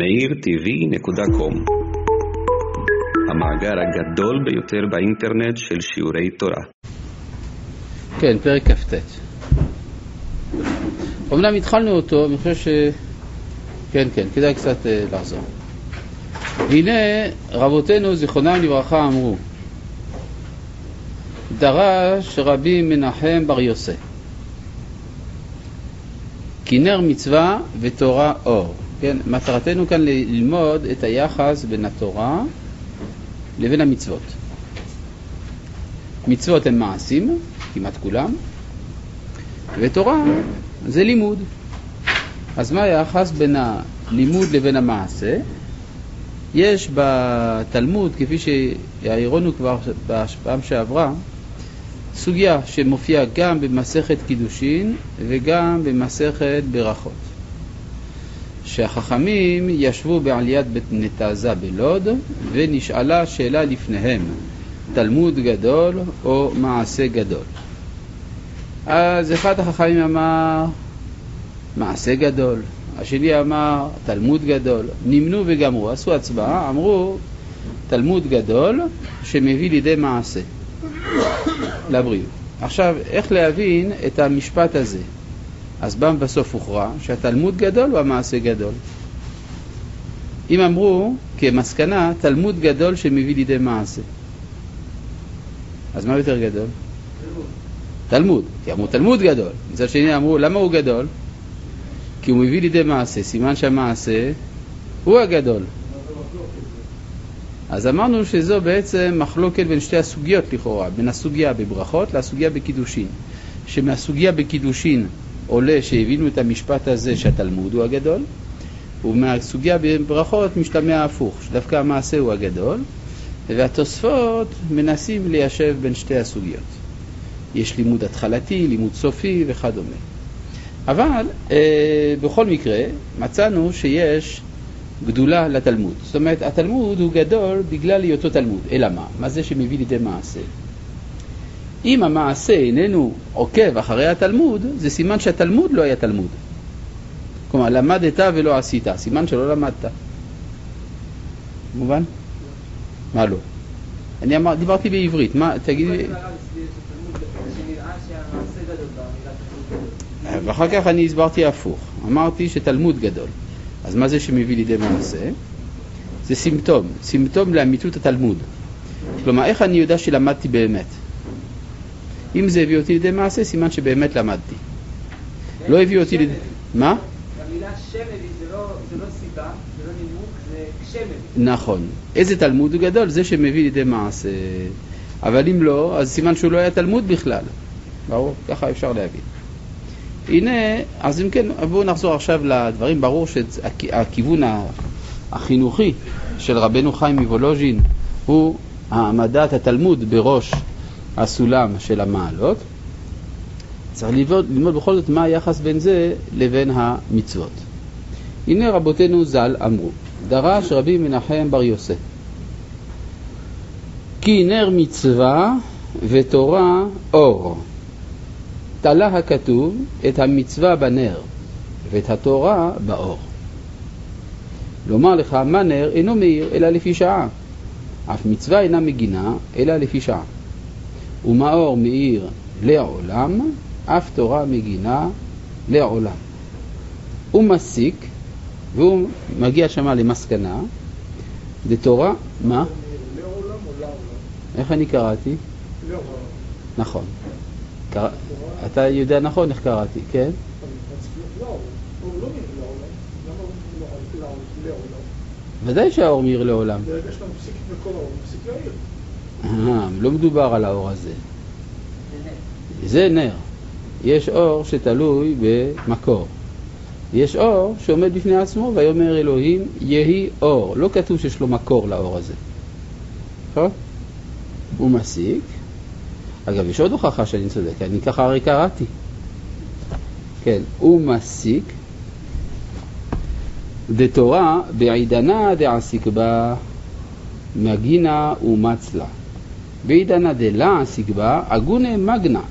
meirtv.com המאגר הגדול ביותר באינטרנט של שיעורי תורה. כן, פרק כ"ט. אמנם התחלנו אותו, אני חושב ש... כן, כן, כדאי קצת uh, לחזור. והנה רבותינו זיכרונם לברכה אמרו דרש רבי מנחם בר יוסף כנר מצווה ותורה אור. כן, מטרתנו כאן ללמוד את היחס בין התורה לבין המצוות. מצוות הן מעשים, כמעט כולם, ותורה זה לימוד. אז מה היחס בין הלימוד לבין המעשה? יש בתלמוד, כפי שהעירונו כבר בפעם שעברה, סוגיה שמופיעה גם במסכת קידושין וגם במסכת ברכות. שהחכמים ישבו בעליית בית נתזה בלוד ונשאלה שאלה לפניהם, תלמוד גדול או מעשה גדול. אז אחד החכמים אמר מעשה גדול, השני אמר תלמוד גדול, נמנו וגמרו, עשו הצבעה, אמרו תלמוד גדול שמביא לידי מעשה לבריאות. עכשיו, איך להבין את המשפט הזה? אז בא בסוף הוכרע שהתלמוד גדול הוא המעשה גדול. אם אמרו כמסקנה תלמוד גדול שמביא לידי מעשה, אז מה יותר גדול? תלמוד, כי אמרו תלמוד גדול. מצד שני אמרו למה הוא גדול? כי הוא מביא לידי מעשה, סימן שהמעשה הוא הגדול. אז אמרנו שזו בעצם מחלוקת בין שתי הסוגיות לכאורה, בין הסוגיה בברכות לסוגיה בקידושין. שמהסוגיה בקידושין עולה שהבינו את המשפט הזה שהתלמוד הוא הגדול, ומהסוגיה בברכות משתמע הפוך, שדווקא המעשה הוא הגדול, והתוספות מנסים ליישב בין שתי הסוגיות. יש לימוד התחלתי, לימוד סופי וכדומה. אבל אה, בכל מקרה מצאנו שיש גדולה לתלמוד. זאת אומרת, התלמוד הוא גדול בגלל היותו תלמוד. אלא מה? מה זה שמביא לידי מעשה? אם המעשה איננו עוקב אחרי התלמוד, זה סימן שהתלמוד לא היה תלמוד. כלומר, למדת ולא עשית, סימן שלא למדת. מובן? מה לא? אני אמר, דיברתי בעברית, מה, תגידי... ואחר כך אני הסברתי הפוך, אמרתי שתלמוד גדול. אז מה זה שמביא לידי מעשה? זה סימפטום, סימפטום לאמיתות התלמוד. כלומר, איך אני יודע שלמדתי באמת? אם זה הביא אותי לידי מעשה, סימן שבאמת למדתי. לא הביא אותי לידי... מה? המילה שם מביא זה לא סיבה, זה לא נימוק, זה כשם נכון. איזה תלמוד הוא גדול? זה שמביא לידי מעשה. אבל אם לא, אז סימן שהוא לא היה תלמוד בכלל. ברור? ככה אפשר להבין. הנה, אז אם כן, בואו נחזור עכשיו לדברים. ברור שהכיוון החינוכי של רבנו חיים מוולוז'ין הוא העמדת התלמוד בראש הסולם של המעלות. צריך ללמוד, ללמוד בכל זאת מה היחס בין זה לבין המצוות. הנה רבותינו ז"ל אמרו, דרש רבי מנחם בר יוסף, כי נר מצווה ותורה אור. תלה הכתוב את המצווה בנר ואת התורה באור. לומר לך, מה נר אינו מאיר אלא לפי שעה, אף מצווה אינה מגינה אלא לפי שעה. ומאור מאיר לעולם, אף תורה מגינה לעולם. הוא מסיק, והוא מגיע שמה למסקנה, דתורה, מה? איך אני קראתי? נכון. אתה יודע נכון איך קראתי, כן? ודאי שהאור מאיר לעולם. שאתה מפסיק את מקור האור, הוא מפסיק להעיר. אה, לא מדובר על האור הזה. זה נר. יש אור שתלוי במקור. יש אור שעומד בפני עצמו, ויאמר אלוהים יהי אור. לא כתוב שיש לו מקור לאור הזה. נכון? הוא מסיק. אגב, יש עוד הוכחה שאני צודק, אני ככה הרי קראתי. כן, הוא מסיק דתורה בעידנה דעסיק בה מגינה ומצלה. בעידנא דלה עסיק בה אגונה מגנה,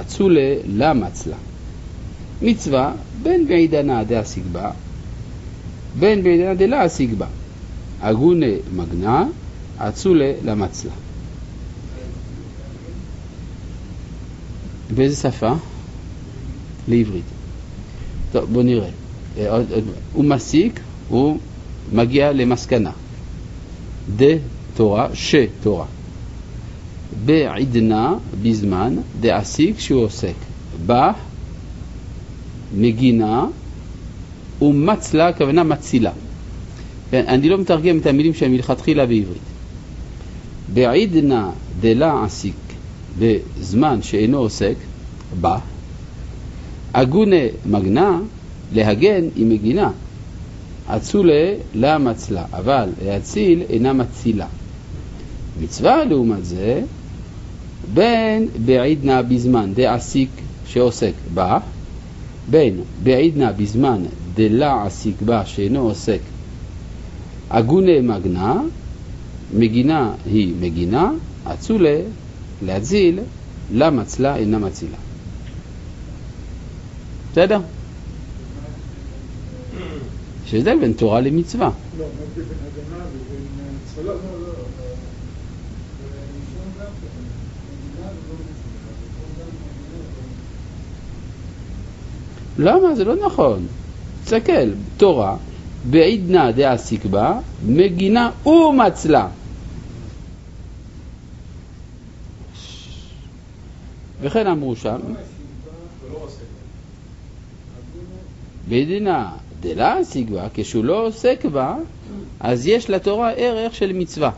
אצולה לה מצלה. מצווה בין בעידנא דעסיק בה בין בעידנא דלה אסיג בה. אגונה מגנה, אצולה למצלה. באיזה שפה? לעברית. טוב, בוא נראה. אה, עוד- עוד- הוא מסיק, הוא מגיע למסקנה. דתורה, שתורה. בעדנה, בזמן, דעסיק שהוא עוסק. בה, מגינה, ומצלה, הכוונה מצילה. אני לא מתרגם את המילים שהן מלכתחילה בעברית. בעידנא דלה עסיק, בזמן שאינו עוסק, בה, אגונה מגנה, להגן היא מגינה. אצולה לה מצלה, אבל להציל אינה מצילה. מצווה לעומת זה, בין בעידנא בזמן דעסיק שעוסק בה, בין בעידנא בזמן דלה עסיק בה שאינו עוסק אגונה מגנה, מגינה היא מגינה, אצולה להציל, לה מצלה אינה מצילה. בסדר? יש הבדל בין תורה למצווה. לא, בין הגנה לבין אה, צללה? לא, לא, לא. למה? זה לא נכון. תסתכל, תורה, בעידנא דעסיק בה, מגינה ומצלה. וכן אמרו שם, בעידנא דלה עסיק בה, כשהוא לא עוסק בה, אז יש לתורה ערך של מצווה.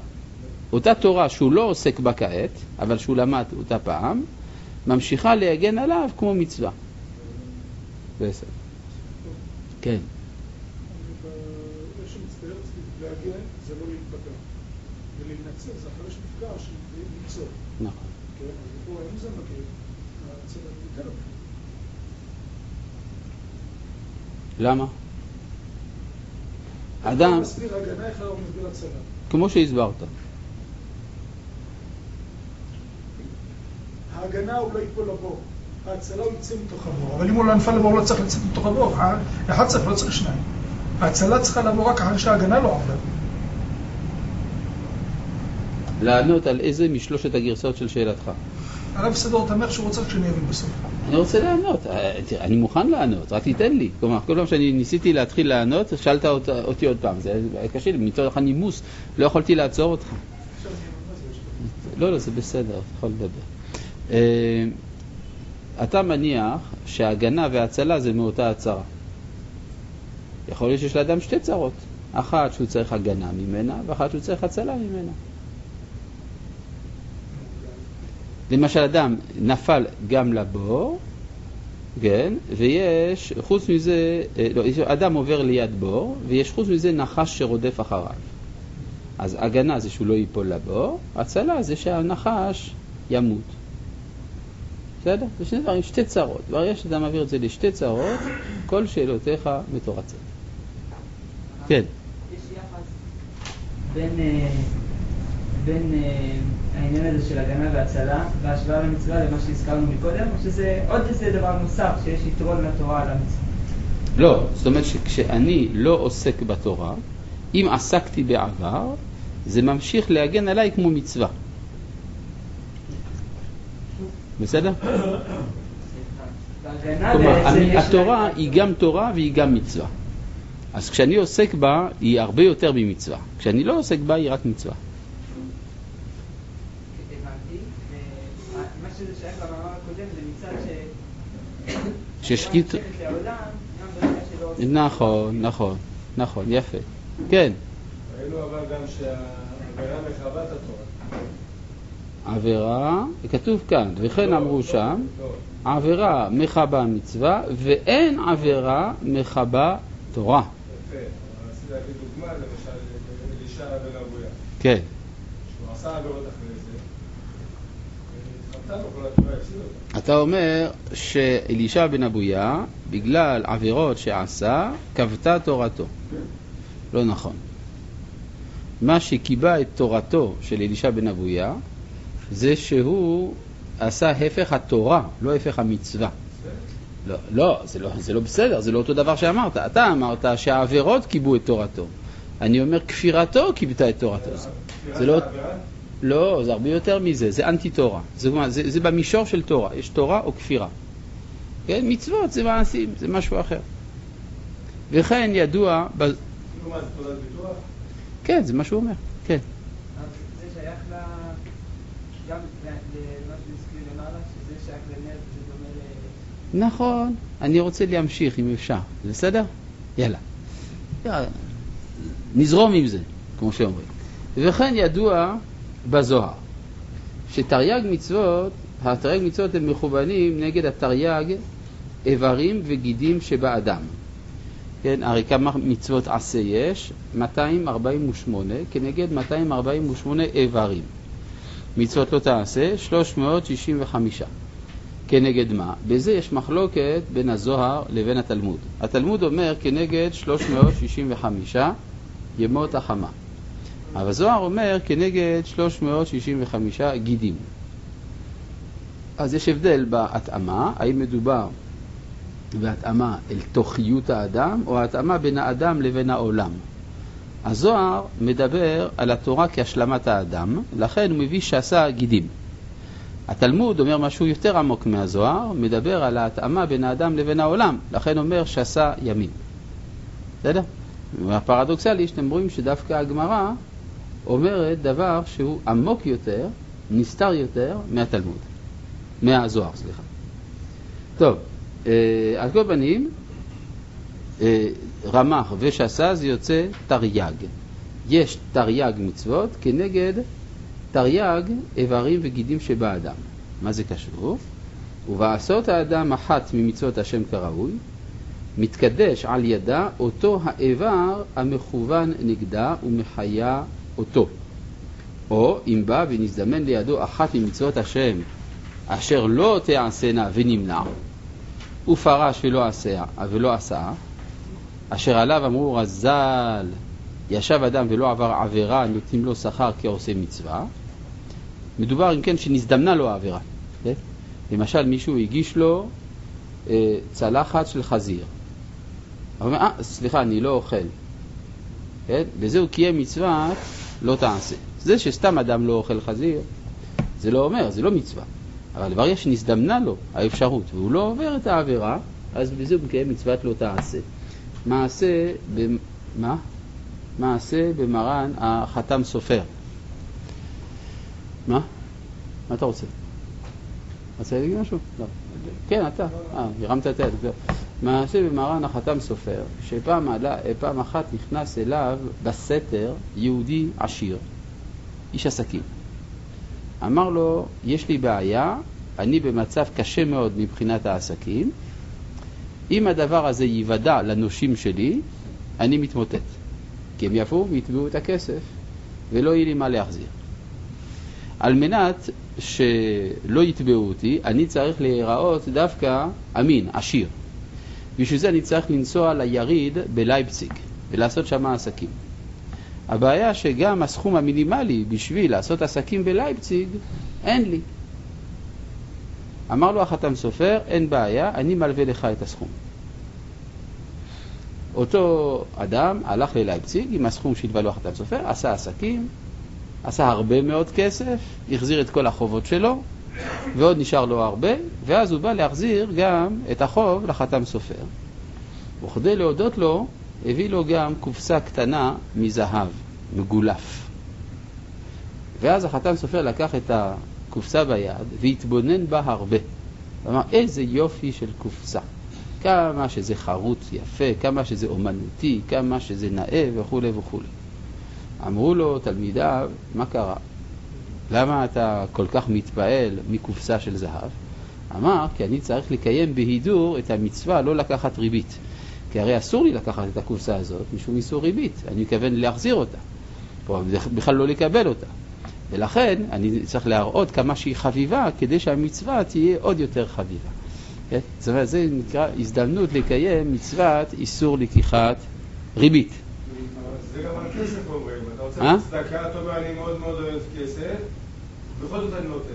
אותה תורה שהוא לא עוסק בה כעת, אבל שהוא למד אותה פעם, ממשיכה להגן עליו כמו מצווה. בסדר. כן. לא. נכון. למה? אדם, הצלע. כמו שהסברת, ההגנה הוא לא ייפול לבור. ההצלה הוא יצא מתוך הבור. אבל אם הוא לא נפל לבור, הוא לא צריך לצאת מתוך הבור. אחד צריך, לא צריך שניים. ההצלה צריכה לבוא רק אחרי שההגנה לא עברה. לענות על איזה משלושת הגרסאות של שאלתך. הרב סדור תמר שהוא רוצה שאני אבין בסוף. אני רוצה לענות, אה, אני מוכן לענות, רק תיתן לי. כלומר, כל פעם שאני ניסיתי להתחיל לענות, שאלת אות- אותי עוד פעם. זה היה קשה לי, מצד הנימוס, לא יכולתי לעצור אותך. לא, לא, זה בסדר, אתה יכול לדבר. אתה מניח שהגנה והצלה זה מאותה הצהרה. יכול להיות שיש לאדם שתי צרות, אחת שהוא צריך הגנה ממנה, ואחת שהוא צריך הצלה ממנה. למשל, אדם נפל גם לבור, כן, ויש, חוץ מזה, אה, לא, אדם עובר ליד בור, ויש חוץ מזה נחש שרודף אחריו. אז הגנה זה שהוא לא ייפול לבור, הצלה זה שהנחש ימות. בסדר? זה שני דברים, שתי צרות. ברגע שאתה מעביר את זה לשתי צרות, כל שאלותיך מתורצות. כן. יש יחס בין, אה, בין אה, העניין הזה של הגנה והצלה בהשוואה למצווה למה שהזכרנו מקודם, או שזה עוד איזה דבר נוסף שיש יתרון לתורה על המצווה? לא, זאת אומרת שכשאני לא עוסק בתורה, אם עסקתי בעבר, זה ממשיך להגן עליי כמו מצווה. בסדר? כלומר, אני, התורה היא גם תורה והיא גם מצווה. אז כשאני עוסק בה, היא הרבה יותר ממצווה. כשאני לא עוסק בה, היא רק מצווה. הבנתי, ומה שזה שייך למאמר הקודם זה מצד ש... ששקיט... התורה נחשבת לעולם, גם ברגע שלא עושים- נכון, נכון, נכון, יפה. כן, ראינו אבל גם שהעבירה מחווה את התורה. עבירה, כתוב כאן, וכן לא, אמרו לא, שם, לא. עבירה מכבה מצווה, ואין עבירה מכבה תורה. יפה. רציתי להביא דוגמה, למשל, אלישע בן אבויה. כן, שהוא עשה עבירות אחרי זה. אתה אומר שאלישע בן אבויה, בגלל עבירות שעשה, כבתה תורתו. לא נכון. מה שקיבע את תורתו של אלישע בן אבויה, זה שהוא עשה הפך התורה, לא הפך המצווה. לא, לא, זה לא, זה לא בסדר, זה לא אותו דבר שאמרת. אתה אמרת שהעבירות קיבו את תורתו. אני אומר, כפירתו קיבתה את תורתו. זה לא... לא, זה הרבה יותר מזה, זה אנטי תורה. זה, זה, זה במישור של תורה, יש תורה או כפירה. כן, מצוות זה מעשים, זה משהו אחר. וכן ידוע... ב... כאילו? כן, זה מה שהוא אומר, כן. זה שייך ל... גם ל- למה שהזכיר למעלה, שזה שייך לנר, זה דומה ל... נכון, אני רוצה להמשיך אם אפשר, בסדר? יאללה. יאללה. נזרום עם זה, כמו שאומרים. וכן ידוע בזוהר, שתרי"ג מצוות, התרי"ג מצוות הם מכוונים נגד התרי"ג איברים וגידים שבאדם. כן, הרי כמה מצוות עשה יש? 248 כנגד 248 איברים. מצוות לא תעשה, 365. כנגד מה? בזה יש מחלוקת בין הזוהר לבין התלמוד. התלמוד אומר כנגד 365 ימות החמה. אבל הזוהר אומר כנגד 365 גידים. אז יש הבדל בהתאמה, האם מדובר בהתאמה אל תוכיות האדם, או התאמה בין האדם לבין העולם. הזוהר מדבר על התורה כהשלמת האדם, לכן הוא מביא שעשה גידים. התלמוד אומר משהו יותר עמוק מהזוהר, מדבר על ההתאמה בין האדם לבין העולם, לכן אומר שעשה ימים. בסדר? והפרדוקסלי שאתם רואים שדווקא הגמרא אומרת דבר שהוא עמוק יותר, נסתר יותר מהתלמוד, מהזוהר, סליחה. טוב, אה, על כל פנים, אה, רמ"ח ושס"ה זה יוצא תרי"ג. יש תרי"ג מצוות כנגד תרי"ג איברים וגידים שבאדם. מה זה קשור? ובעשות האדם אחת ממצוות השם כראוי, מתקדש על ידה אותו האיבר המכוון נגדה ומחיה אותו. או אם בא ונזדמן לידו אחת ממצוות השם אשר לא תעשנה ונמנע, ופרש ולא עשה, ולא עשה, אשר עליו אמרו רז"ל, ישב אדם ולא עבר עבירה, נותנים לו שכר כעושה מצווה. מדובר אם כן שנזדמנה לו העבירה. כן? למשל מישהו הגיש לו אה, צלחת של חזיר. הוא אומר, אה, סליחה, אני לא אוכל. כן? בזה הוא קיים מצוות לא תעשה. זה שסתם אדם לא אוכל חזיר, זה לא אומר, זה לא מצווה. אבל ברגע שנזדמנה לו האפשרות והוא לא עובר את העבירה, אז בזה הוא מקיים מצוות לא תעשה. מעשה, ב... מה? מעשה במרן החתם סופר. מה? מה אתה רוצה? רוצה להגיד משהו? לא. כן, אתה. אה, הרמת את היד. מעשה במרן החתם סופר, שפעם עלה, אחת נכנס אליו בסתר יהודי עשיר, איש עסקים. אמר לו, יש לי בעיה, אני במצב קשה מאוד מבחינת העסקים, אם הדבר הזה ייוודע לנושים שלי, אני מתמוטט. כי הם יבואו ויתבעו את הכסף, ולא יהיה לי מה להחזיר. על מנת שלא יתבעו אותי, אני צריך להיראות דווקא אמין, עשיר. בשביל זה אני צריך לנסוע ליריד בלייפציג ולעשות שם עסקים. הבעיה שגם הסכום המינימלי בשביל לעשות עסקים בלייפציג, אין לי. אמר לו החתם סופר, אין בעיה, אני מלווה לך את הסכום. אותו אדם הלך ללייפציג עם הסכום שהלווה לו החתם סופר, עשה עסקים, עשה הרבה מאוד כסף, החזיר את כל החובות שלו, ועוד נשאר לו הרבה, ואז הוא בא להחזיר גם את החוב לחתם סופר. וכדי להודות לו, הביא לו גם קופסה קטנה מזהב, מגולף. ואז החתם סופר לקח את הקופסה ביד והתבונן בה הרבה. הוא אמר, איזה יופי של קופסה. כמה שזה חרוץ יפה, כמה שזה אומנותי, כמה שזה נאה וכולי וכולי. אמרו לו תלמידיו, מה קרה? למה אתה כל כך מתפעל מקופסה של זהב? אמר, כי אני צריך לקיים בהידור את המצווה לא לקחת ריבית. כי הרי אסור לי לקחת את הקופסה הזאת משום איסור ריבית, אני מתכוון להחזיר אותה, או בכלל לא לקבל אותה. ולכן אני צריך להראות כמה שהיא חביבה כדי שהמצווה תהיה עוד יותר חביבה. כן? זאת אומרת, זה נקרא הזדמנות לקיים מצוות איסור לקיחת ריבית. זה גם על כסף אומרים, אתה רוצה אה? צדקה, אתה אומר אני מאוד מאוד אוהב כסף, בכל זאת אני נותן.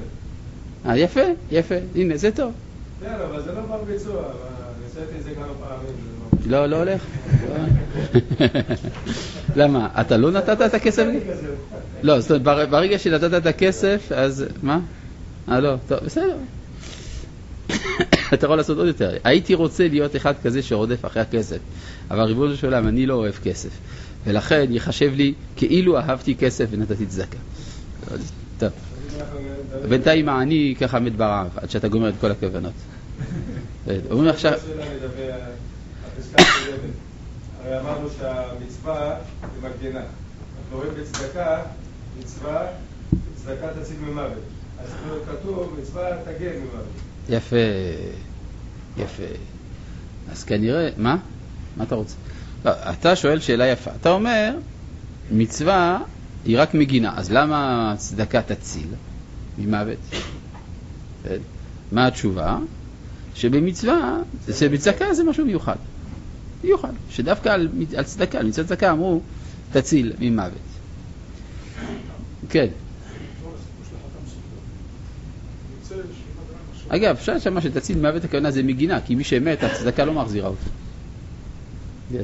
אה, יפה, יפה, הנה, זה טוב. כן, אבל זה לא בר ביצוע, עשיתי את זה כמה פעמים. זה לא, לא הולך? למה? אתה לא נתת את הכסף? לא, זאת אומרת, בר- ברגע שנתת את הכסף, אז מה? אה, לא, טוב, בסדר. אתה יכול לעשות עוד יותר. הייתי רוצה להיות אחד כזה שרודף אחרי הכסף, אבל ריבונו של עולם, אני לא אוהב כסף. ולכן ייחשב לי כאילו אהבתי כסף ונתתי צדקה. טוב. בינתיים העני ככה מת ברעב, עד שאתה גומר את כל הכוונות. אומרים עכשיו... הרי אמרנו שהמצווה היא מגנה. אנחנו רואים בצדקה, מצווה, צדקה תציל ממוות. אז כתוב, מצווה תגן ממוות. יפה, יפה. אז כנראה, מה? מה אתה רוצה? אתה שואל שאלה יפה. אתה אומר, מצווה היא רק מגינה, אז למה צדקה תציל ממוות? מה התשובה? שבמצווה, שבצדקה זה משהו מיוחד. מיוחד. שדווקא על, על צדקה, על מצוות צדקה אמרו, תציל ממוות. כן. אגב, אפשר שמה שתציל מוות הכוונה זה מגינה, כי מי שמת, הצדקה לא מחזירה אותו. כן.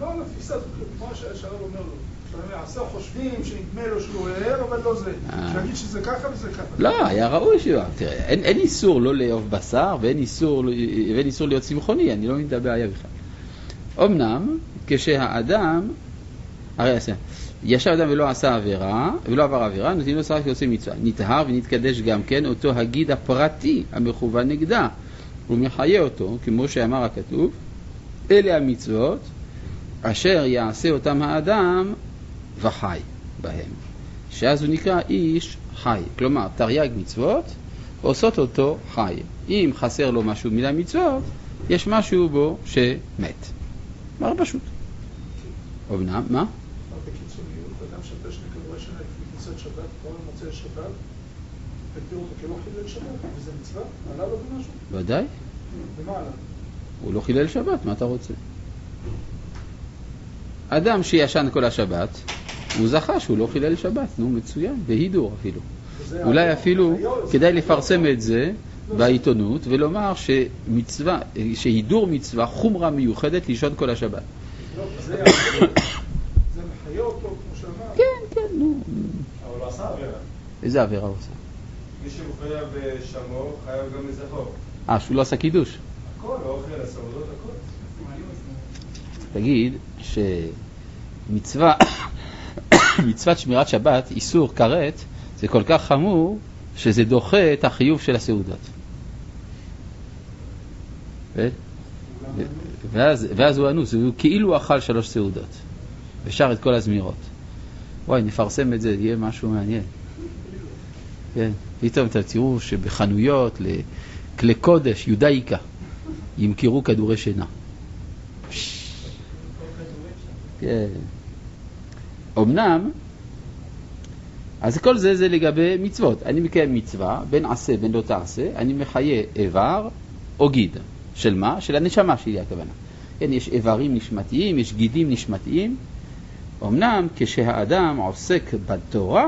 לא על התפיסה הזאת, כמו שהרב אומר לו. יעשה חושבים שנדמה לו שהוא ער, אבל לא זה. אה. שיגיד שזה ככה וזה ככה. לא, היה ראוי שהוא... תראה, אין, אין איסור לא לאהוב בשר ואין איסור, ואין איסור להיות צמחוני, אני לא מבין את הבעיה בכלל. אמנם, כשהאדם, הרי עשה, ישב אדם ולא עשה עבירה, ולא עבר עבירה, נותנים לו שכר כעושה מצווה. נטהר ונתקדש גם כן אותו הגיד הפרטי המכוון נגדה. הוא מחיה אותו, כמו שאמר הכתוב, אלה המצוות אשר יעשה אותם האדם וחי בהם. שאז הוא נקרא איש חי. כלומר, תרי"ג מצוות עושות אותו חי. אם חסר לו משהו מן המצוות, יש משהו בו שמת. דבר פשוט. אמנם, מה? ודאי. הוא לא חילל שבת, מה אתה רוצה? אדם שישן כל השבת, הוא זכה שהוא לא חילל שבת, נו מצוין, בהידור אפילו. אולי אפילו כדאי לפרסם את זה בעיתונות ולומר שמצווה, שהידור מצווה, חומרה מיוחדת לישון כל השבת. לא, זה היה- זה מחיה אותו, כמו שאמר. כן, כן, נו. אבל הוא עשה עבירה. איזה עבירה הוא עושה? מי שמחויב בשמור, חייב גם לזכור. אה, שהוא לא עשה קידוש. הכל, האוכל, הסעודות, הכל. תגיד שמצווה, מצוות שמירת שבת, איסור כרת, זה כל כך חמור שזה דוחה את החיוב של הסעודות. ו- ואז, ואז הוא אנוס, הוא כאילו אכל שלוש סעודות ושר את כל הזמירות. וואי, נפרסם את זה, יהיה משהו מעניין. כן, פתאום אתם תראו שבחנויות לכלי קודש, יודאיקה, ימכרו כדורי שינה. כן. אמנם, אז כל זה זה לגבי מצוות. אני מקיים מצווה, בין עשה בין לא תעשה, אני מחיה איבר או גיד. של מה? של הנשמה שלי הכוונה. כן, יש איברים נשמתיים, יש גידים נשמתיים. אמנם כשהאדם עוסק בתורה,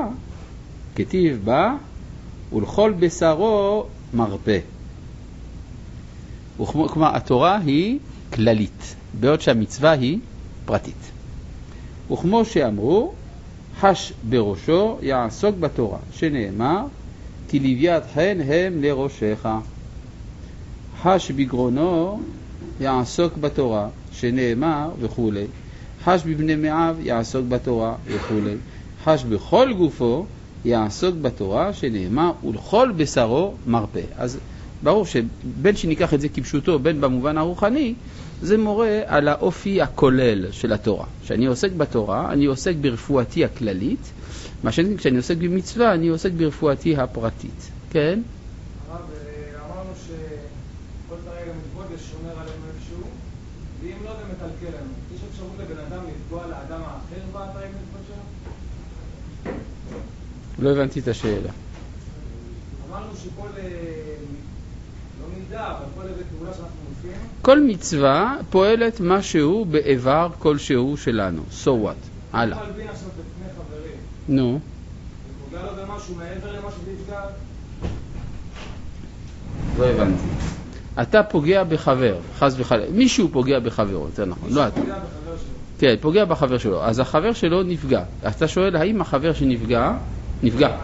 כתיב בה, ולכל בשרו מרפא. וכמו- כלומר, התורה היא כללית, בעוד שהמצווה היא פרטית. וכמו שאמרו, חש בראשו יעסוק בתורה, שנאמר, כי לוויית חן הם לראשך. חש בגרונו יעסוק בתורה, שנאמר וכולי. חש בבני מאב יעסוק בתורה וכולי. חש בכל גופו יעסוק בתורה, שנאמר ולכל בשרו מרפא. אז ברור שבין שניקח את זה כפשוטו, בין במובן הרוחני, זה מורה על האופי הכולל של התורה. כשאני עוסק בתורה, אני עוסק ברפואתי הכללית, מה שאני, כשאני עוסק במצווה, אני עוסק ברפואתי הפרטית. כן? הרב, אה, אמרנו שכל תרי"ג מצוות יש שומר עלינו איפשהו, ואם לא זה מקלקל לנו. יש אפשרות לבן אדם לפגוע לאדם האחר באתרי מצוות שלו? לא הבנתי את השאלה. אמרנו שכל, אה, לא מידע, אבל כל מצווה פועלת משהו באיבר כלשהו שלנו. So what? הלאה. נו. לא הבנתי. אתה פוגע בחבר, חס וחלילה. מישהו פוגע בחברו, יותר נכון. לא אתה. פוגע בחבר שלו. כן, פוגע בחבר שלו. אז החבר שלו נפגע. אתה שואל, האם החבר שנפגע, נפגע.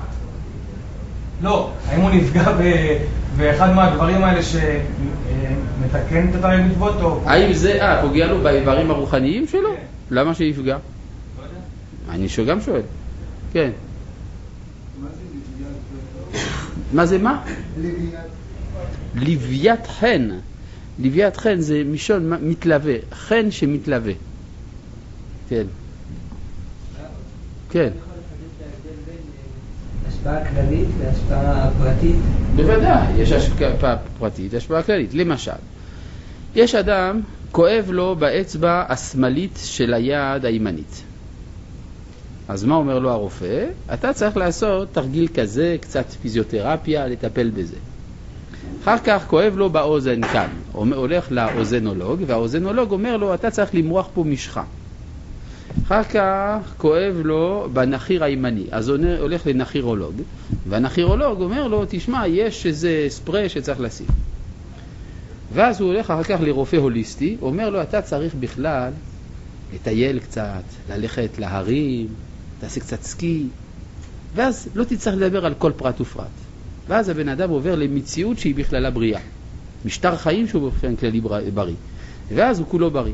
לא, האם הוא נפגע ב- באחד מהדברים האלה שמתקן את אתרי מצוות או... האם זה, אה, פוגע לו באיברים הרוחניים שלו? כן. למה שיפגע? לא יודע. אני גם שואל. כן. מה זה מה? לוויית חן. לוויית חן זה מלשון מה- מתלווה, חן שמתלווה. כן. כן, יכול לחדד את ההבדל בין אה, השפעה כללית והשפעה פרטית? בוודאי, יש השפעה פרטית, השפעה כללית. למשל, יש אדם, כואב לו באצבע השמאלית של היד הימנית. אז מה אומר לו הרופא? אתה צריך לעשות תרגיל כזה, קצת פיזיותרפיה, לטפל בזה. אחר כך כואב לו באוזן כאן, הולך לאוזנולוג, והאוזנולוג אומר לו, אתה צריך למרוח פה משחה. אחר כך כואב לו בנחיר הימני, אז הולך לנחירולוג, והנחירולוג אומר לו, תשמע, יש איזה ספרי שצריך לשים. ואז הוא הולך אחר כך לרופא הוליסטי, אומר לו, אתה צריך בכלל לטייל קצת, ללכת להרים, תעשה קצת סקי, ואז לא תצטרך לדבר על כל פרט ופרט. ואז הבן אדם עובר למציאות שהיא בכללה בריאה. משטר חיים שהוא באופן כללי בר- בריא. ואז הוא כולו בריא.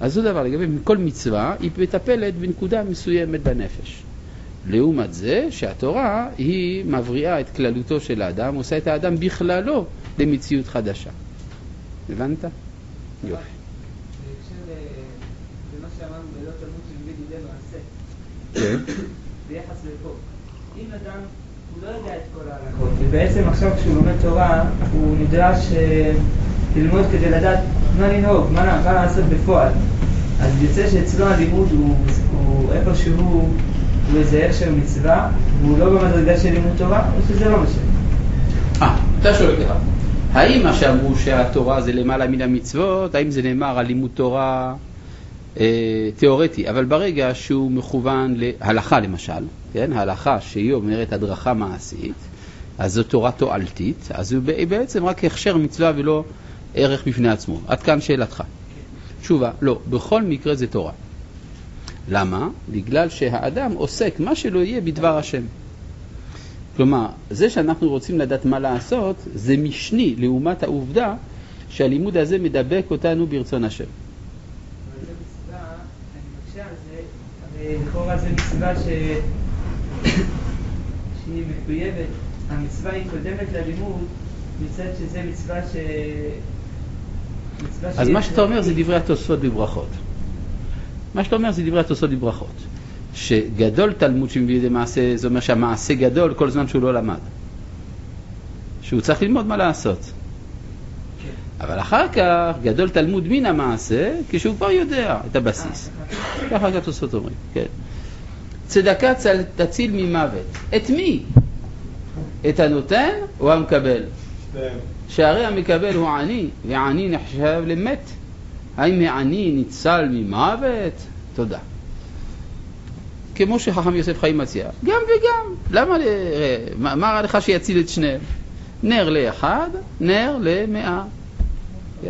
אז אותו דבר, לגבי כל מצווה, היא מטפלת בנקודה מסוימת בנפש. לעומת זה שהתורה היא מבריאה את כללותו של האדם, עושה את האדם בכללו למציאות חדשה. הבנת? יופי. כן. ביחס לפה. אם אדם, לא ובעצם עכשיו כשהוא לומד תורה, הוא נדרש אה, ללמוד כדי לדעת מה לנהוג, מה לעשות בפועל. אז יוצא שאצלו הלימוד הוא, הוא איפשהו, הוא איזה איכשהו מצווה, והוא לא במדרגה של לימוד תורה, או שזה לא משנה. אה, אתה שואל ככה, האם מה שאמרו שהתורה זה למעלה מן המצוות, האם זה נאמר על לימוד תורה אה, תיאורטי, אבל ברגע שהוא מכוון להלכה למשל, כן, ההלכה שהיא אומרת הדרכה מעשית, אז זו תורה תועלתית, אז הוא ב- בעצם רק הכשר מצווה ולא ערך בפני עצמו. עד כאן שאלתך. תשובה, לא, בכל מקרה זה תורה. למה? בגלל שהאדם עוסק מה שלא יהיה בדבר השם. כלומר, זה שאנחנו רוצים לדעת מה לעשות, זה משני לעומת העובדה שהלימוד הזה מדבק אותנו ברצון השם. אבל זה מצווה, אני מקשה על זה, לכאורה זה מצווה ש... שהיא מחויבת, המצווה היא קודמת ללימוד, מצד שזה מצווה ש... מצווה אז מה שאתה אומר זה דברי התוספות בברכות. מה שאתה אומר זה דברי התוספות בברכות. שגדול תלמוד שמביא לידי מעשה, זה אומר שהמעשה גדול כל זמן שהוא לא למד. שהוא צריך ללמוד מה לעשות. כן. אבל אחר כך גדול תלמוד מן המעשה, כשהוא כבר יודע את הבסיס. ככה התוספות אומרים, כן. צדקה צל- תציל ממוות. את מי? את הנותן או המקבל? שהרי המקבל הוא עני, ועני נחשב למת. האם העני ניצל ממוות? תודה. כמו שחכם יוסף חיים מציע, גם וגם. למה, ל- מה מה רע לך שיציל את שניהם? נר לאחד, נר למאה. כן.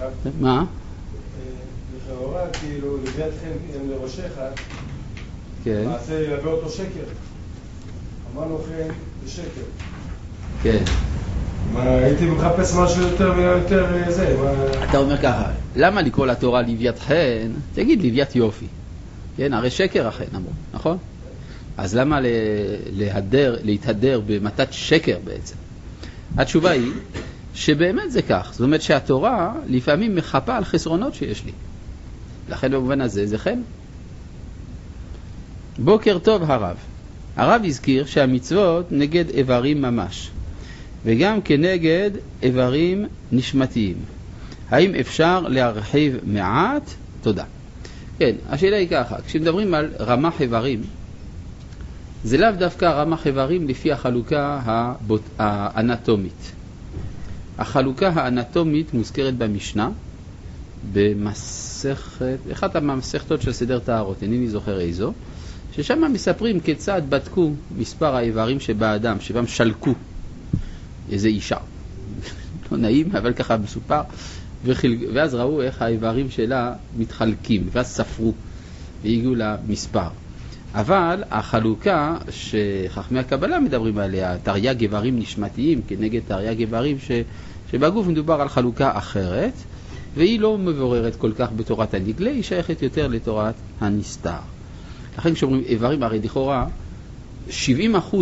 הרב, מה? אה, לכאורה, כאילו, לביאת חן הם לראשיך, כן, מעשה ילווה אותו שקר. אמרנו חן זה שקר. כן. מה, הייתי מחפש משהו יותר ויותר אה, זה. אתה אומר ככה, למה לקרוא לתורה לוויית חן? תגיד לוויית יופי. כן, הרי שקר החן אמרו, נכון? אז למה להדר, להתהדר במתת שקר בעצם? התשובה היא שבאמת זה כך. זאת אומרת שהתורה לפעמים מחפה על חסרונות שיש לי. לכן במובן הזה זה חן. בוקר טוב הרב. הרב הזכיר שהמצוות נגד איברים ממש, וגם כנגד איברים נשמתיים. האם אפשר להרחיב מעט? תודה. כן, השאלה היא ככה, כשמדברים על רמ"ח איברים, זה לאו דווקא רמ"ח איברים לפי החלוקה הבוט... האנטומית. החלוקה האנטומית מוזכרת במשנה, במסכת, אחת המסכתות של סדר טהרות, אינני זוכר איזו, ששם מספרים כיצד בדקו מספר האיברים שבאדם, שבהם שלקו איזה אישה. לא נעים, אבל ככה מסופר. וחל... ואז ראו איך האיברים שלה מתחלקים, ואז ספרו והגיעו למספר. אבל החלוקה שחכמי הקבלה מדברים עליה, תרי"ג איברים נשמתיים כנגד תרי"ג איברים ש... שבגוף מדובר על חלוקה אחרת, והיא לא מבוררת כל כך בתורת הנגלה, היא שייכת יותר לתורת הנסתר. לכן כשאומרים איברים, הרי לכאורה 70%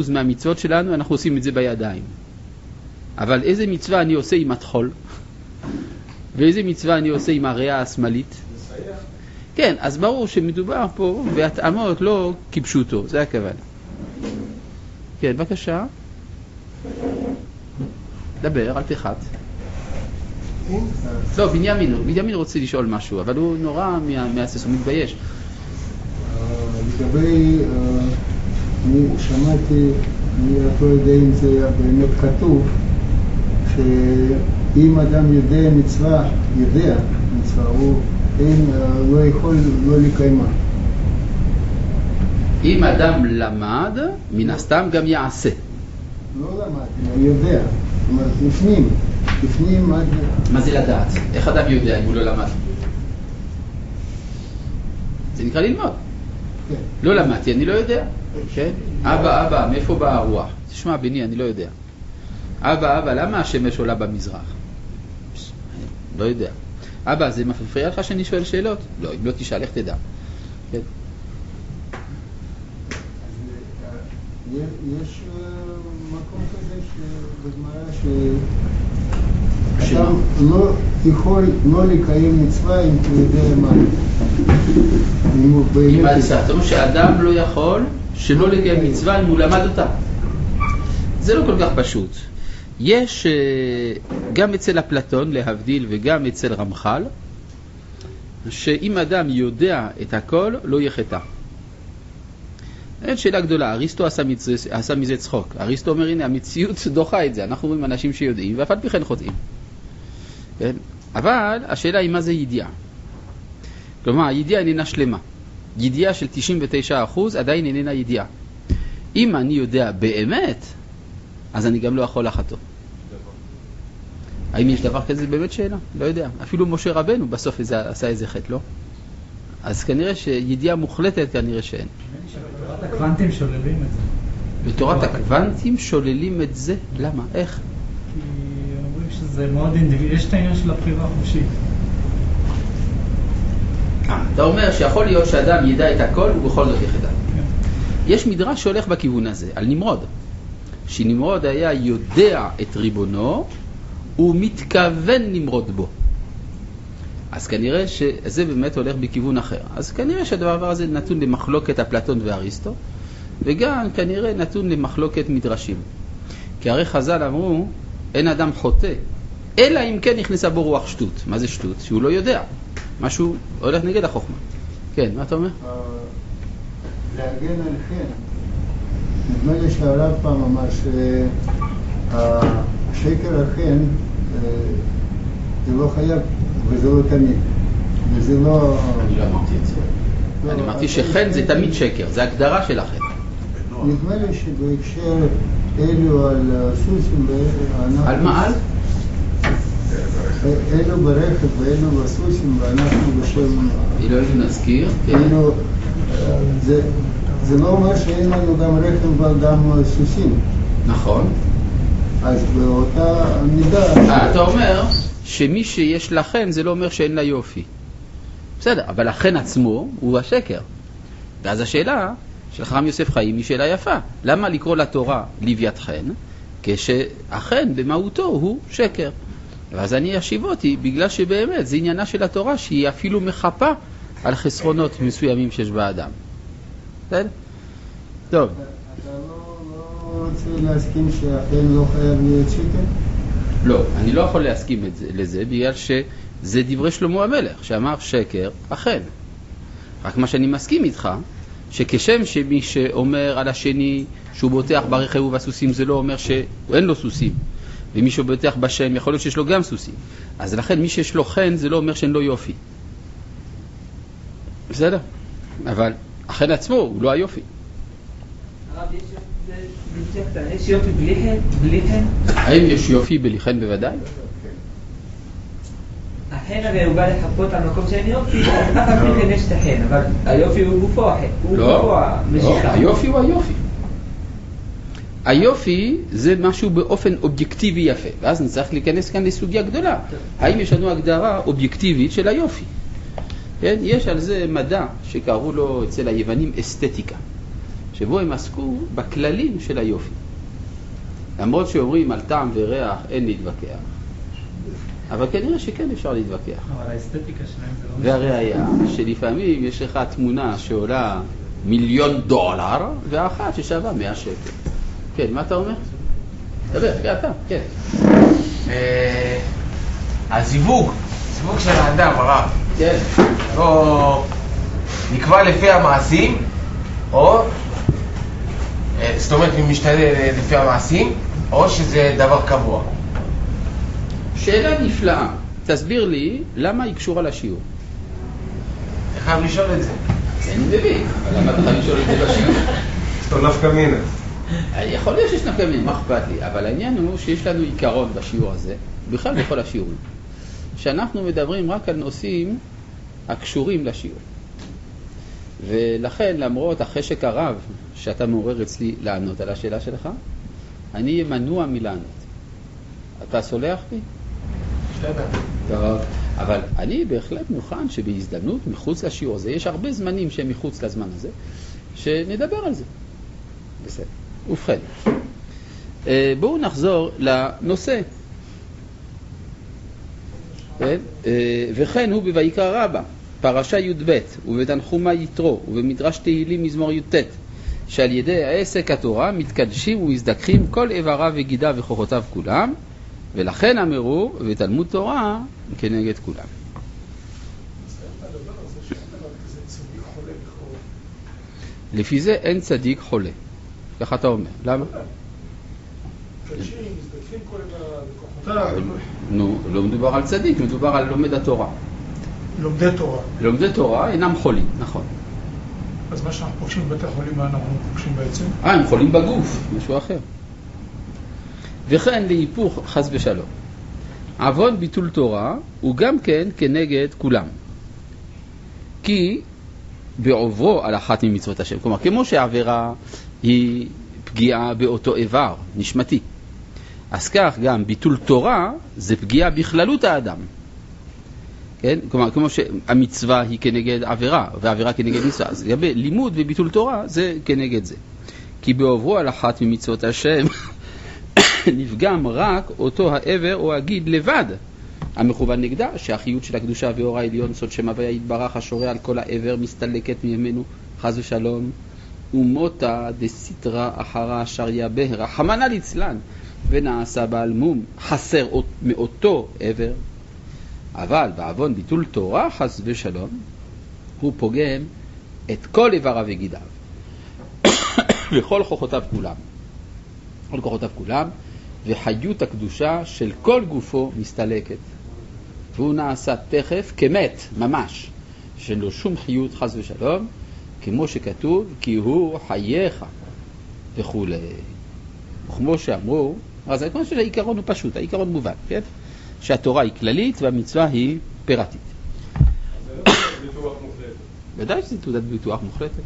מהמצוות שלנו אנחנו עושים את זה בידיים. אבל איזה מצווה אני עושה עם הטחול? ואיזה מצווה אני עושה עם הריאה השמאלית? כן, אז ברור שמדובר פה בהתאמות לא כפשוטו, זה הכוונה. כן, בבקשה. דבר, אל תחת. לא, בנימין, בנימין רוצה לשאול משהו, אבל הוא נורא מהסס, הוא מתבייש. לגבי, אני שמעתי, אני רק לא יודע אם זה באמת כתוב, שאם אדם יודע מצווה, יודע מצווה, הוא אין, לא יכול לא לקיימה. אם אדם למד, מן הסתם גם יעשה. לא למד, אני יודע. זאת אומרת, בפנים, בפנים עד... מה זה לדעת? איך אדם יודע אם הוא לא למד? זה נקרא ללמוד. כן. לא למדתי, אני לא יודע. כן? אבא, אבא, מאיפה באה הרוח? תשמע, בני, אני לא יודע. אבא, אבא, למה השמש עולה במזרח? לא יודע. אבא, זה מפריע לך שאני שואל שאלות? לא, אם לא תשאל, איך תדע? כן. יש אה, מקום כזה בגמרא שאדם לא יכול לא לקיים מצווה אם הוא יודע מה. אם הוא אם באמת... אתה אומר שאדם לא יכול שלא לקיים מצווה אם הוא למד אותה. זה לא כל כך פשוט. יש אה, גם אצל אפלטון, להבדיל, וגם אצל רמח"ל, שאם אדם יודע את הכל, לא יחטא. אין שאלה גדולה, אריסטו עשה מזה, עשה מזה צחוק. אריסטו אומר, הנה, המציאות דוחה את זה, אנחנו רואים אנשים שיודעים, ואף על פי כן חוטאים. כן? אבל השאלה היא מה זה ידיעה. כלומר, הידיעה איננה שלמה. ידיעה של 99% עדיין איננה ידיעה. אם אני יודע באמת, אז אני גם לא יכול לחטוא. האם יש דבר כזה? זה באמת שאלה, לא יודע. אפילו משה רבנו בסוף איזה, עשה איזה חטא, לא? אז כנראה שידיעה מוחלטת כנראה שאין. בתורת הקוונטים שוללים את זה. בתורת הקוונטים שוללים את זה? למה? איך? כי אומרים שזה מאוד אינדיבידואלי, יש את העניין של הבחירה החופשית. אה, אתה אומר שיכול להיות שאדם ידע את הכל ובכל זאת יחטא. כן. יש מדרש שהולך בכיוון הזה, על נמרוד. שנמרוד היה יודע את ריבונו, הוא מתכוון למרוד בו. אז כנראה שזה באמת הולך בכיוון אחר. אז כנראה שהדבר הזה נתון למחלוקת אפלטון ואריסטו, וגם כנראה נתון למחלוקת מדרשים. כי הרי חז"ל אמרו, אין אדם חוטא, אלא אם כן נכנסה בו רוח שטות. מה זה שטות? שהוא לא יודע. משהו הולך נגד החוכמה. כן, מה אתה אומר? אה, להגן על חן. נדמה לי שהרב פעם אמר שהשקר החן אה, זה לא חייב וזה לא תמיד. וזה לא... אני לא אמרתי את זה. לא, אני אמרתי שחן זה תמיד שקר, זה הגדרה של החן. נדמה לי שבהקשר אלו על ואנחנו... על מה? על? אלו ברכב ואלו בסוסים, ואנחנו בשם... נזכיר, כן. כאילו, אה, זה, זה לא אומר שאין לנו גם רכב וגם סוסים. נכון. אז באותה מידה... אה, אתה אומר שמי שיש לה חן זה לא אומר שאין לה יופי. בסדר, אבל החן עצמו הוא השקר. ואז השאלה של חכם יוסף חיים היא שאלה יפה. למה לקרוא לתורה לוויית חן, כשהחן במהותו הוא שקר? ואז אני אשיב אותי, בגלל שבאמת זה עניינה של התורה שהיא אפילו מחפה על חסרונות מסוימים שיש באדם. בסדר? טוב. אתה לא, לא רוצה להסכים שאכן לא חייב להיות שקר? לא, אני לא יכול להסכים לזה, בגלל זה דברי שלמה המלך, שאמר שקר, אכן. רק מה שאני מסכים איתך, שכשם שמי שאומר על השני שהוא בוטח ברכב ובסוסים, זה לא אומר שאין לו סוסים. ומי שבוטח בשם, יכול להיות שיש לו גם סוסים. אז לכן מי שיש לו חן, זה לא אומר שאין לו יופי. בסדר? אבל החן עצמו הוא לא היופי. הרב, יש יופי בלי חן? האם יש יופי בלי חן בוודאי? החן הרי הוא בא לחפות על מקום שאין יופי, אף על פי כן יש את החן, אבל היופי הוא גופו החן, הוא לא, גופו לא, המשיכה. היופי הוא היופי. היופי זה משהו באופן אובייקטיבי יפה, ואז נצטרך להיכנס כאן לסוגיה גדולה. האם יש לנו הגדרה אובייקטיבית של היופי? כן? יש על זה מדע שקראו לו אצל היוונים אסתטיקה, שבו הם עסקו בכללים של היופי. למרות שאומרים על טעם וריח אין להתווכח, אבל כנראה שכן אפשר להתווכח. אבל האסתטיקה שלהם זה לא... והראיה שלפעמים יש לך תמונה שעולה מיליון דולר ואחת ששווה 100 שקל. כן, מה אתה אומר? דבר, כן, אתה, כן. אה, הזיווג, זיווג של האדם, הרב, כן. לא נקבע לפי המעשים, או, אה, זאת אומרת, הוא משתנה לפי המעשים, או שזה דבר קבוע. שאלה נפלאה. תסביר לי למה היא קשורה לשיעור. אני חייב לשאול את זה. אני מבין, אבל למה אתה חייב לשאול את זה בשיעור? נפקא מינה. יכול להיות שיש נפקא מינה, מה אכפת לי? אבל העניין הוא שיש לנו עיקרון בשיעור הזה, בכלל בכל השיעורים, שאנחנו מדברים רק על נושאים הקשורים לשיעור. ולכן, למרות החשק הרב שאתה מעורר אצלי לענות על השאלה שלך, אני אהיה מנוע מלענות. אתה סולח לי? טוב, אבל אני בהחלט מוכן שבהזדמנות מחוץ לשיעור הזה, יש הרבה זמנים שהם מחוץ לזמן הזה, שנדבר על זה. בסדר. ובכן, אה, בואו נחזור לנושא. כן? אה, וכן הוא בויקרא רבה, פרשה י"ב, ובתנחומה יתרו, ובמדרש תהילים מזמור י"ט, שעל ידי עסק התורה מתקדשים ומזדככים כל איבריו וגידיו וכוחותיו כולם, ולכן אמרו, ותלמוד תורה כנגד כולם. לפי זה אין צדיק חולה. ככה אתה אומר. למה? נו, לא מדובר על צדיק, מדובר על לומד התורה. לומדי תורה. לומדי תורה אינם חולים, נכון. אז מה שאנחנו פוגשים בבתי חולים, מה אנחנו פוגשים בעצם? אה, הם חולים בגוף, משהו אחר. וכן להיפוך חס ושלום. עוון ביטול תורה הוא גם כן כנגד כולם. כי בעוברו על אחת ממצוות השם. כלומר, כמו שהעבירה היא פגיעה באותו איבר נשמתי, אז כך גם ביטול תורה זה פגיעה בכללות האדם. כן? כלומר, כמו שהמצווה היא כנגד עבירה, והעבירה כנגד מצווה, אז לגבי לימוד וביטול תורה זה כנגד זה. כי בעוברו על אחת ממצוות השם נפגם רק אותו העבר או הגיד לבד המכוון נגדה, שהחיות של הקדושה ואור העליון, סוד שם הוויה יתברך, השורה על כל העבר, מסתלקת מימינו, חס ושלום, ומוטה דסיטרא אחרא שריה בה, רחמנא ליצלן, ונעשה בעל מום, חסר אות- מאותו עבר. אבל בעוון ביטול תורה, חס ושלום, הוא פוגם את כל איבריו וגידיו, וכל כוחותיו כולם. כל כוחותיו כולם, וחיות הקדושה של כל גופו מסתלקת. והוא נעשה תכף כמת, ממש, שאין לו שום חיות חס ושלום, כמו שכתוב, כי הוא חייך וכולי. וכמו שאמרו, אז כמו שהעיקרון הוא פשוט, העיקרון מובן, כן? שהתורה היא כללית והמצווה היא פירטית. זה לא. ודאי שזו תעודת ביטוח מוחלטת.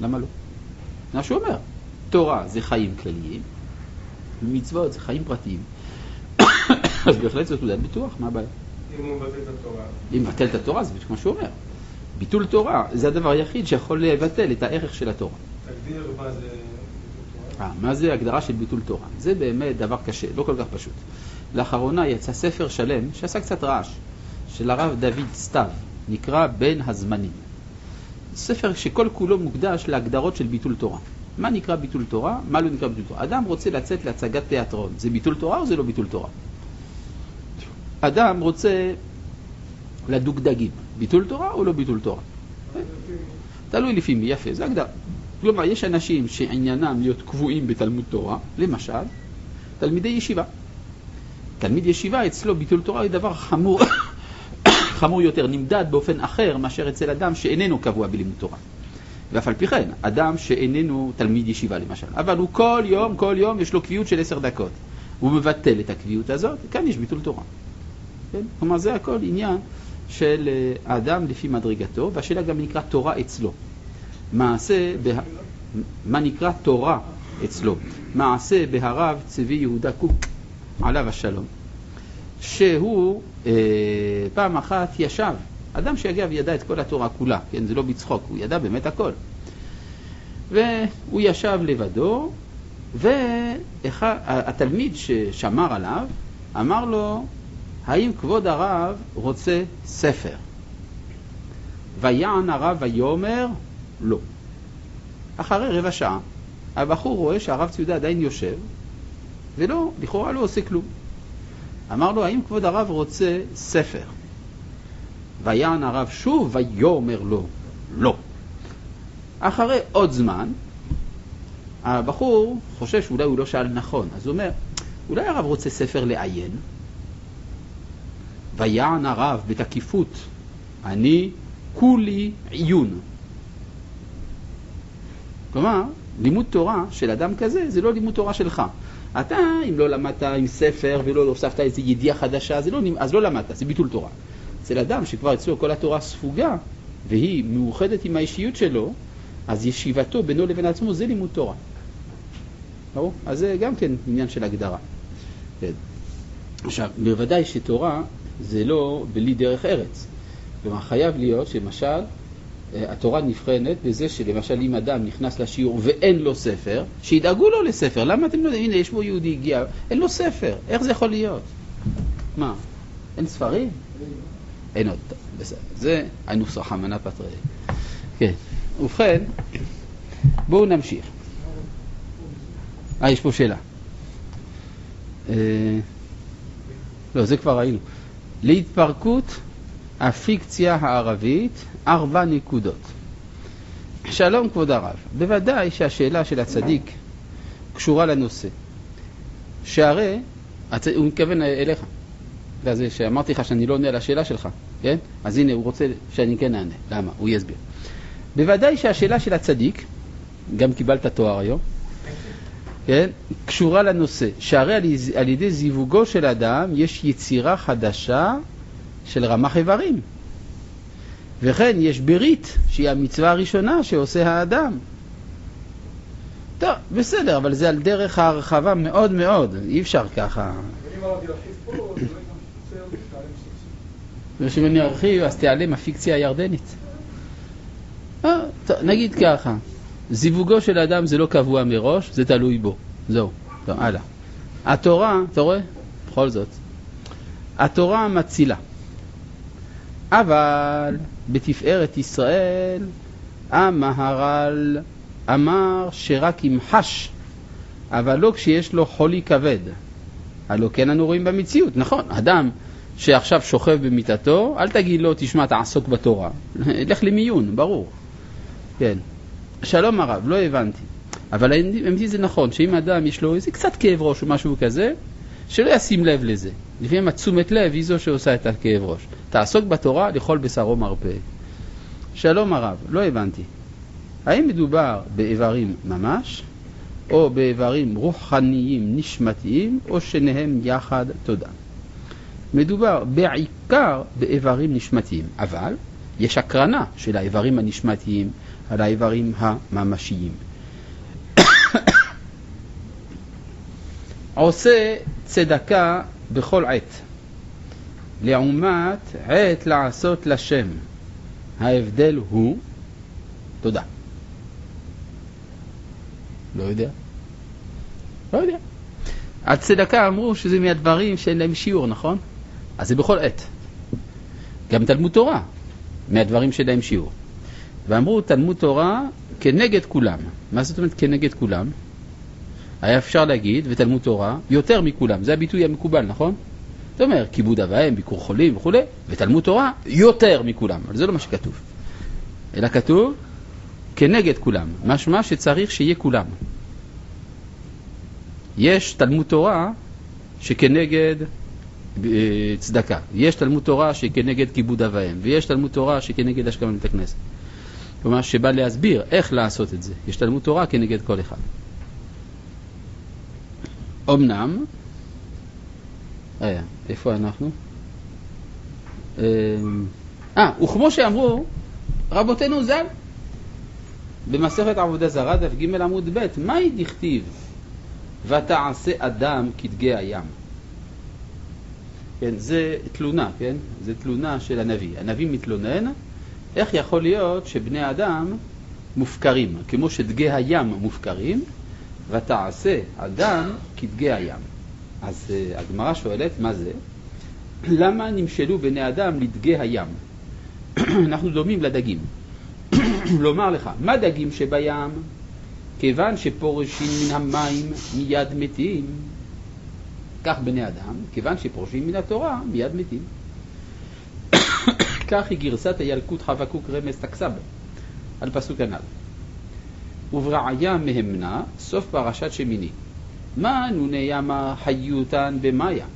למה לא? מה שהוא אומר, תורה זה חיים כלליים, ומצוות זה חיים פרטיים. אז בהחלט זו תעודת ביטוח, מה הבעיה? אם הוא מבטל את התורה. אם מבטל את התורה, זה בדיוק מה שהוא אומר. ביטול תורה זה הדבר היחיד שיכול לבטל את הערך של התורה. תגדיר מה זה ביטול תורה. אה, מה זה הגדרה של ביטול תורה? זה באמת דבר קשה, לא כל כך פשוט. לאחרונה יצא ספר שלם שעשה קצת רעש, של הרב דוד סתיו, נקרא בין הזמנים. ספר שכל כולו מוקדש להגדרות של ביטול תורה. מה נקרא ביטול תורה? מה לא נקרא ביטול תורה? אדם רוצה לצאת להצגת תיאטרון, זה ביטול תורה או זה לא ביטול תורה? אדם רוצה לדוגדגים. ביטול תורה או לא ביטול תורה? תלוי לפי מי, יפה, זה הגדרה. כלומר, יש אנשים שעניינם להיות קבועים בתלמוד תורה, למשל, תלמידי ישיבה. תלמיד ישיבה, אצלו ביטול תורה הוא דבר חמור, חמור יותר, נמדד באופן אחר מאשר אצל אדם שאיננו קבוע בלימוד תורה. ואף על פי כן, אדם שאיננו תלמיד ישיבה למשל, אבל הוא כל יום, כל יום יש לו קביעות של עשר דקות. הוא מבטל את הקביעות הזאת, כאן יש ביטול תורה. כן? כלומר, זה הכל עניין של אה, האדם לפי מדרגתו, והשאלה גם נקרא תורה אצלו. מעשה, בה... מה נקרא תורה אצלו? מעשה בהרב צבי יהודה קוק, עליו השלום, שהוא אה, פעם אחת ישב, אדם שאגב ידע את כל התורה כולה, כן, זה לא בצחוק, הוא ידע באמת הכל. והוא ישב לבדו, והתלמיד ששמר עליו אמר לו, האם כבוד הרב רוצה ספר? ויען הרב ויאמר, לא. אחרי רבע שעה, הבחור רואה שהרב ציודה עדיין יושב, ולא, לכאורה לא עושה כלום. אמר לו, האם כבוד הרב רוצה ספר? ויען הרב שוב ויאמר לו, לא. אחרי עוד זמן, הבחור חושב שאולי הוא לא שאל נכון, אז הוא אומר, אולי הרב רוצה ספר לעיין? ויען הרב בתקיפות, אני כולי עיון. כלומר, לימוד תורה של אדם כזה זה לא לימוד תורה שלך. אתה, אם לא למדת עם ספר ולא הוספת איזו ידיעה חדשה, לא, אז לא למדת, זה ביטול תורה. אצל אדם שכבר אצלו כל התורה ספוגה, והיא מאוחדת עם האישיות שלו, אז ישיבתו בינו לבין עצמו זה לימוד תורה. ברור? אז זה גם כן עניין של הגדרה. כן. עכשיו, בוודאי שתורה זה לא בלי דרך ארץ. כלומר, חייב להיות שלמשל, אה, התורה נבחנת בזה שלמשל אם אדם נכנס לשיעור ואין לו ספר, שידאגו לו לספר. למה אתם לא יודעים? הנה, יש פה יהודי הגיע, אין לו ספר. איך זה יכול להיות? מה, אין ספרים? אין עוד. בסדר. זה הנוסח המנה פטרי. כן. ובכן, בואו נמשיך. אה, יש פה שאלה. אה, לא, זה כבר ראינו. להתפרקות הפיקציה הערבית, ארבע נקודות. שלום כבוד הרב, בוודאי שהשאלה של הצדיק קשורה לנושא. שהרי, הוא מתכוון אליך, וזה שאמרתי לך שאני לא עונה על השאלה שלך, כן? אז הנה, הוא רוצה שאני כן אענה. למה? הוא יסביר. בוודאי שהשאלה של הצדיק, גם קיבלת תואר היום, כן? קשורה לנושא, שהרי על ידי זיווגו של אדם יש יצירה חדשה של רמ"ח איברים. וכן יש ברית, שהיא המצווה הראשונה שעושה האדם. טוב, בסדר, אבל זה על דרך ההרחבה מאוד מאוד, אי אפשר ככה. ושאם אני ארחיב, אז תיעלם הפיקציה הירדנית. אה, נגיד ככה, זיווגו של אדם זה לא קבוע מראש, זה תלוי בו. זהו, טוב, הלאה. התורה, אתה רואה? בכל זאת. התורה מצילה. אבל בתפארת ישראל המהר"ל אמר שרק אם חש, אבל לא כשיש לו חולי כבד. הלא כן אנו רואים במציאות, נכון, אדם שעכשיו שוכב במיטתו, אל תגיד לו, תשמע, תעסוק בתורה. לך למיון, ברור. כן. שלום הרב, לא הבנתי. אבל האמת זה נכון, שאם אדם יש לו איזה קצת כאב ראש או משהו כזה, שלא ישים לב לזה. לפעמים התשומת לב היא זו שעושה את הכאב ראש. תעסוק בתורה, לכל בשרו מרפא. שלום הרב, לא הבנתי. האם מדובר באיברים ממש, או באיברים רוחניים נשמתיים, או שניהם יחד? תודה. מדובר בעיקר באיברים נשמתיים, אבל יש הקרנה של האיברים הנשמתיים על האיברים הממשיים. עושה צדקה בכל עת, לעומת עת לעשות לשם. ההבדל הוא, תודה. לא יודע. לא יודע. הצדקה אמרו שזה מהדברים שאין להם שיעור, נכון? אז זה בכל עת. גם תלמוד תורה, מהדברים שאין להם שיעור. ואמרו תלמוד תורה כנגד כולם. מה זאת אומרת כנגד כולם? היה אפשר להגיד, ותלמוד תורה, יותר מכולם. זה הביטוי המקובל, נכון? זאת אומרת, כיבוד אב ואם, ביקור חולים וכולי, ותלמוד תורה יותר מכולם, אבל זה לא מה שכתוב. אלא כתוב כנגד כולם, משמע שצריך שיהיה כולם. יש תלמוד תורה שכנגד אה, צדקה, יש תלמוד תורה שכנגד כיבוד אב ואם, ויש תלמוד תורה שכנגד השכמה לבית הכנסת. כלומר, שבא להסביר איך לעשות את זה. יש תלמוד תורה כנגד כל אחד. אמנם, אה, איפה אנחנו? אה, אה, וכמו שאמרו רבותינו ז"ל, במסכת עבודה זרה, דף ג' עמוד ב', מהי דכתיב? ותעשה אדם כדגי הים. כן, זה תלונה, כן? זה תלונה של הנביא. הנביא מתלונן, איך יכול להיות שבני אדם מופקרים, כמו שדגי הים מופקרים, ותעשה אדם כדגי הים. אז uh, הגמרא שואלת, מה זה? למה נמשלו בני אדם לדגי הים? אנחנו דומים לדגים. לומר לך, מה דגים שבים? כיוון שפורשים מן המים מיד מתים. כך בני אדם, כיוון שפורשים מן התורה מיד מתים. כך היא גרסת הילקוט חבקוק רמז תקסב על פסוק הנ"ל. וברעיה מהמנה, סוף פרשת שמיני. מה נוני ימה חיותן במאיה?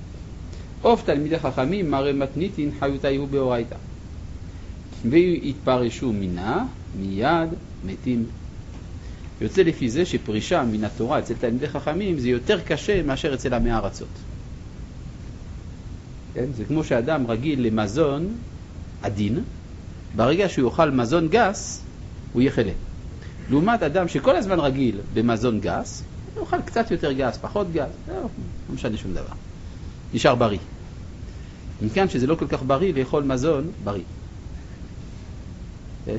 עוף תלמידי חכמים מראה מתניתין חיותיהו באורייתא. ויתפרשו מינה, מיד מתים. יוצא לפי זה שפרישה מן התורה אצל תלמידי חכמים זה יותר קשה מאשר אצל עמי ארצות. כן? זה כמו שאדם רגיל למזון עדין, ברגע שהוא יאכל מזון גס, הוא יהיה חולה. לעומת אדם שכל הזמן רגיל במזון גס, הוא יאכל קצת יותר גס, פחות גס, לא, לא משנה שום דבר. נשאר בריא. מכאן שזה לא כל כך בריא לאכול מזון בריא. Okay?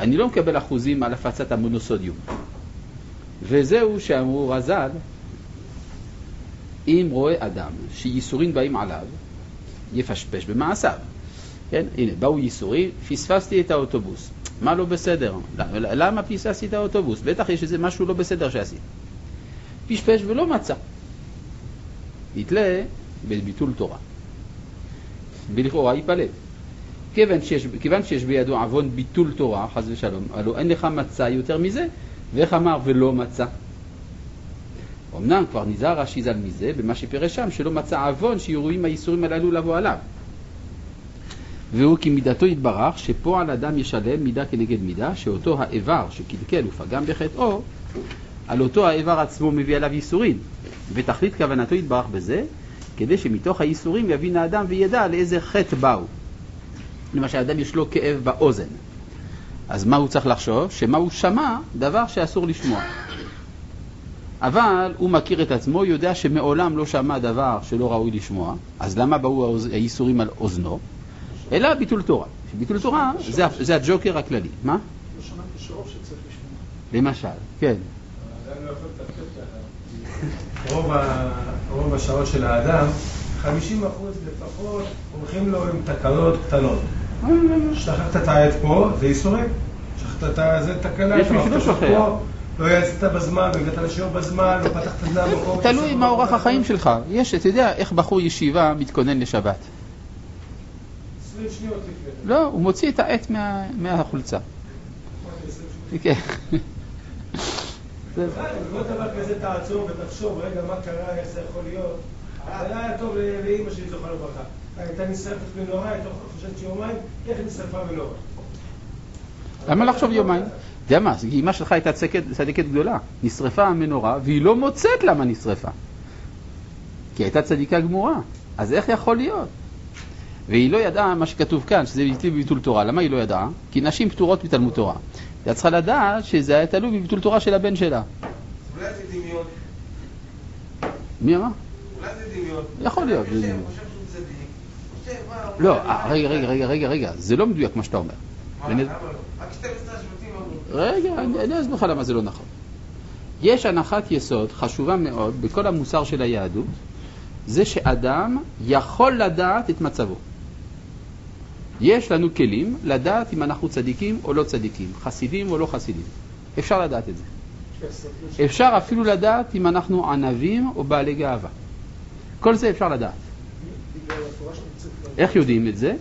אני לא מקבל אחוזים על הפצת המונוסודיום. וזהו שאמרו רז"ל, אם רואה אדם שייסורים באים עליו, יפשפש במעשיו. כן, הנה, באו ייסורים, פספסתי את האוטובוס. מה לא בסדר? למה פספסתי את האוטובוס? בטח יש איזה משהו לא בסדר שעשיתי. פשפש ולא מצא. יתלה בביטול תורה. ולכאורה ייפלט. כיוון שיש, כיוון שיש בידו עוון ביטול תורה, חס ושלום, הלוא אין לך מצא יותר מזה, ואיך אמר ולא מצא? אמנם כבר נזהר רש"י ז"ל מזה, במה שפירש שם, שלא מצא עוון שיורים האיסורים הללו לבוא עליו. והוא כי מידתו יתברך, שפועל אדם ישלם מידה כנגד מידה, שאותו האיבר שקלקל ופגם בחטאו, על אותו האיבר עצמו מביא עליו ייסורים. ותכלית כוונתו יתברך בזה, כדי שמתוך הייסורים יבין האדם וידע לאיזה חטא באו. למשל, אדם יש לו כאב באוזן. אז מה הוא צריך לחשוב? שמה הוא שמע דבר שאסור לשמוע. אבל הוא מכיר את עצמו, יודע שמעולם לא שמע דבר שלא ראוי לשמוע, אז למה באו הייסורים על אוזנו? אלא ביטול תורה. ביטול תורה זה, זה הג'וקר הכללי. מה? לא שמעתי שרוב שצריך לשמוע. למשל, כן. לא. רוב השעות של האדם, 50 אחוז לפחות הולכים לו עם תקלות קטנות. שכחת את העט פה, זה ייסורים. שכחת את זה, תקלה. יש שכחת שוכח. פה, לא יצאת בזמן, לא הגעת לשיעור בזמן, לא פתחת את זה במקום. תלוי מה אורח החיים שלך. יש, אתה יודע, איך בחור ישיבה מתכונן לשבת. 20 שניות לפני. לא, הוא מוציא את העט מה- מהחולצה. כן. זה- כל דבר כזה תעצור ותחשוב, רגע, מה קרה, איך זה יכול להיות? זה היה טוב ל- לאימא שלי, זוכר לברכה. הייתה נשרפת מנורה, הייתה חושבת שיומיים, איך נשרפה מנורה? למה לחשוב יומיים? אתה יודע מה, אמא שלך הייתה צדקת גדולה. נשרפה המנורה והיא לא מוצאת למה נשרפה. כי הייתה צדיקה גמורה. אז איך יכול להיות? והיא לא ידעה מה שכתוב כאן, שזה בלתי בביטול תורה. למה היא לא ידעה? כי נשים פטורות מתלמוד תורה. היא צריכה לדעת שזה היה תלוי בביטול תורה של הבן שלה. אולי זה דמיון. מי אמר? אולי זה דמיון. יכול להיות, לא, אה, רגע, רגע, רגע, רגע, רגע, זה לא מדויק מה שאתה אומר. לא? רק 12 השבטים אמרו. רגע, אני אני אסביר לך למה זה לא נכון. יש הנחת יסוד חשובה מאוד בכל המוסר של היהדות, זה שאדם יכול לדעת את מצבו. יש לנו כלים לדעת אם אנחנו צדיקים או לא צדיקים, חסידים או לא חסידים. אפשר לדעת את זה. אפשר אפילו לדעת אם אנחנו ענבים או בעלי גאווה. כל זה אפשר לדעת. איך יודעים את זה?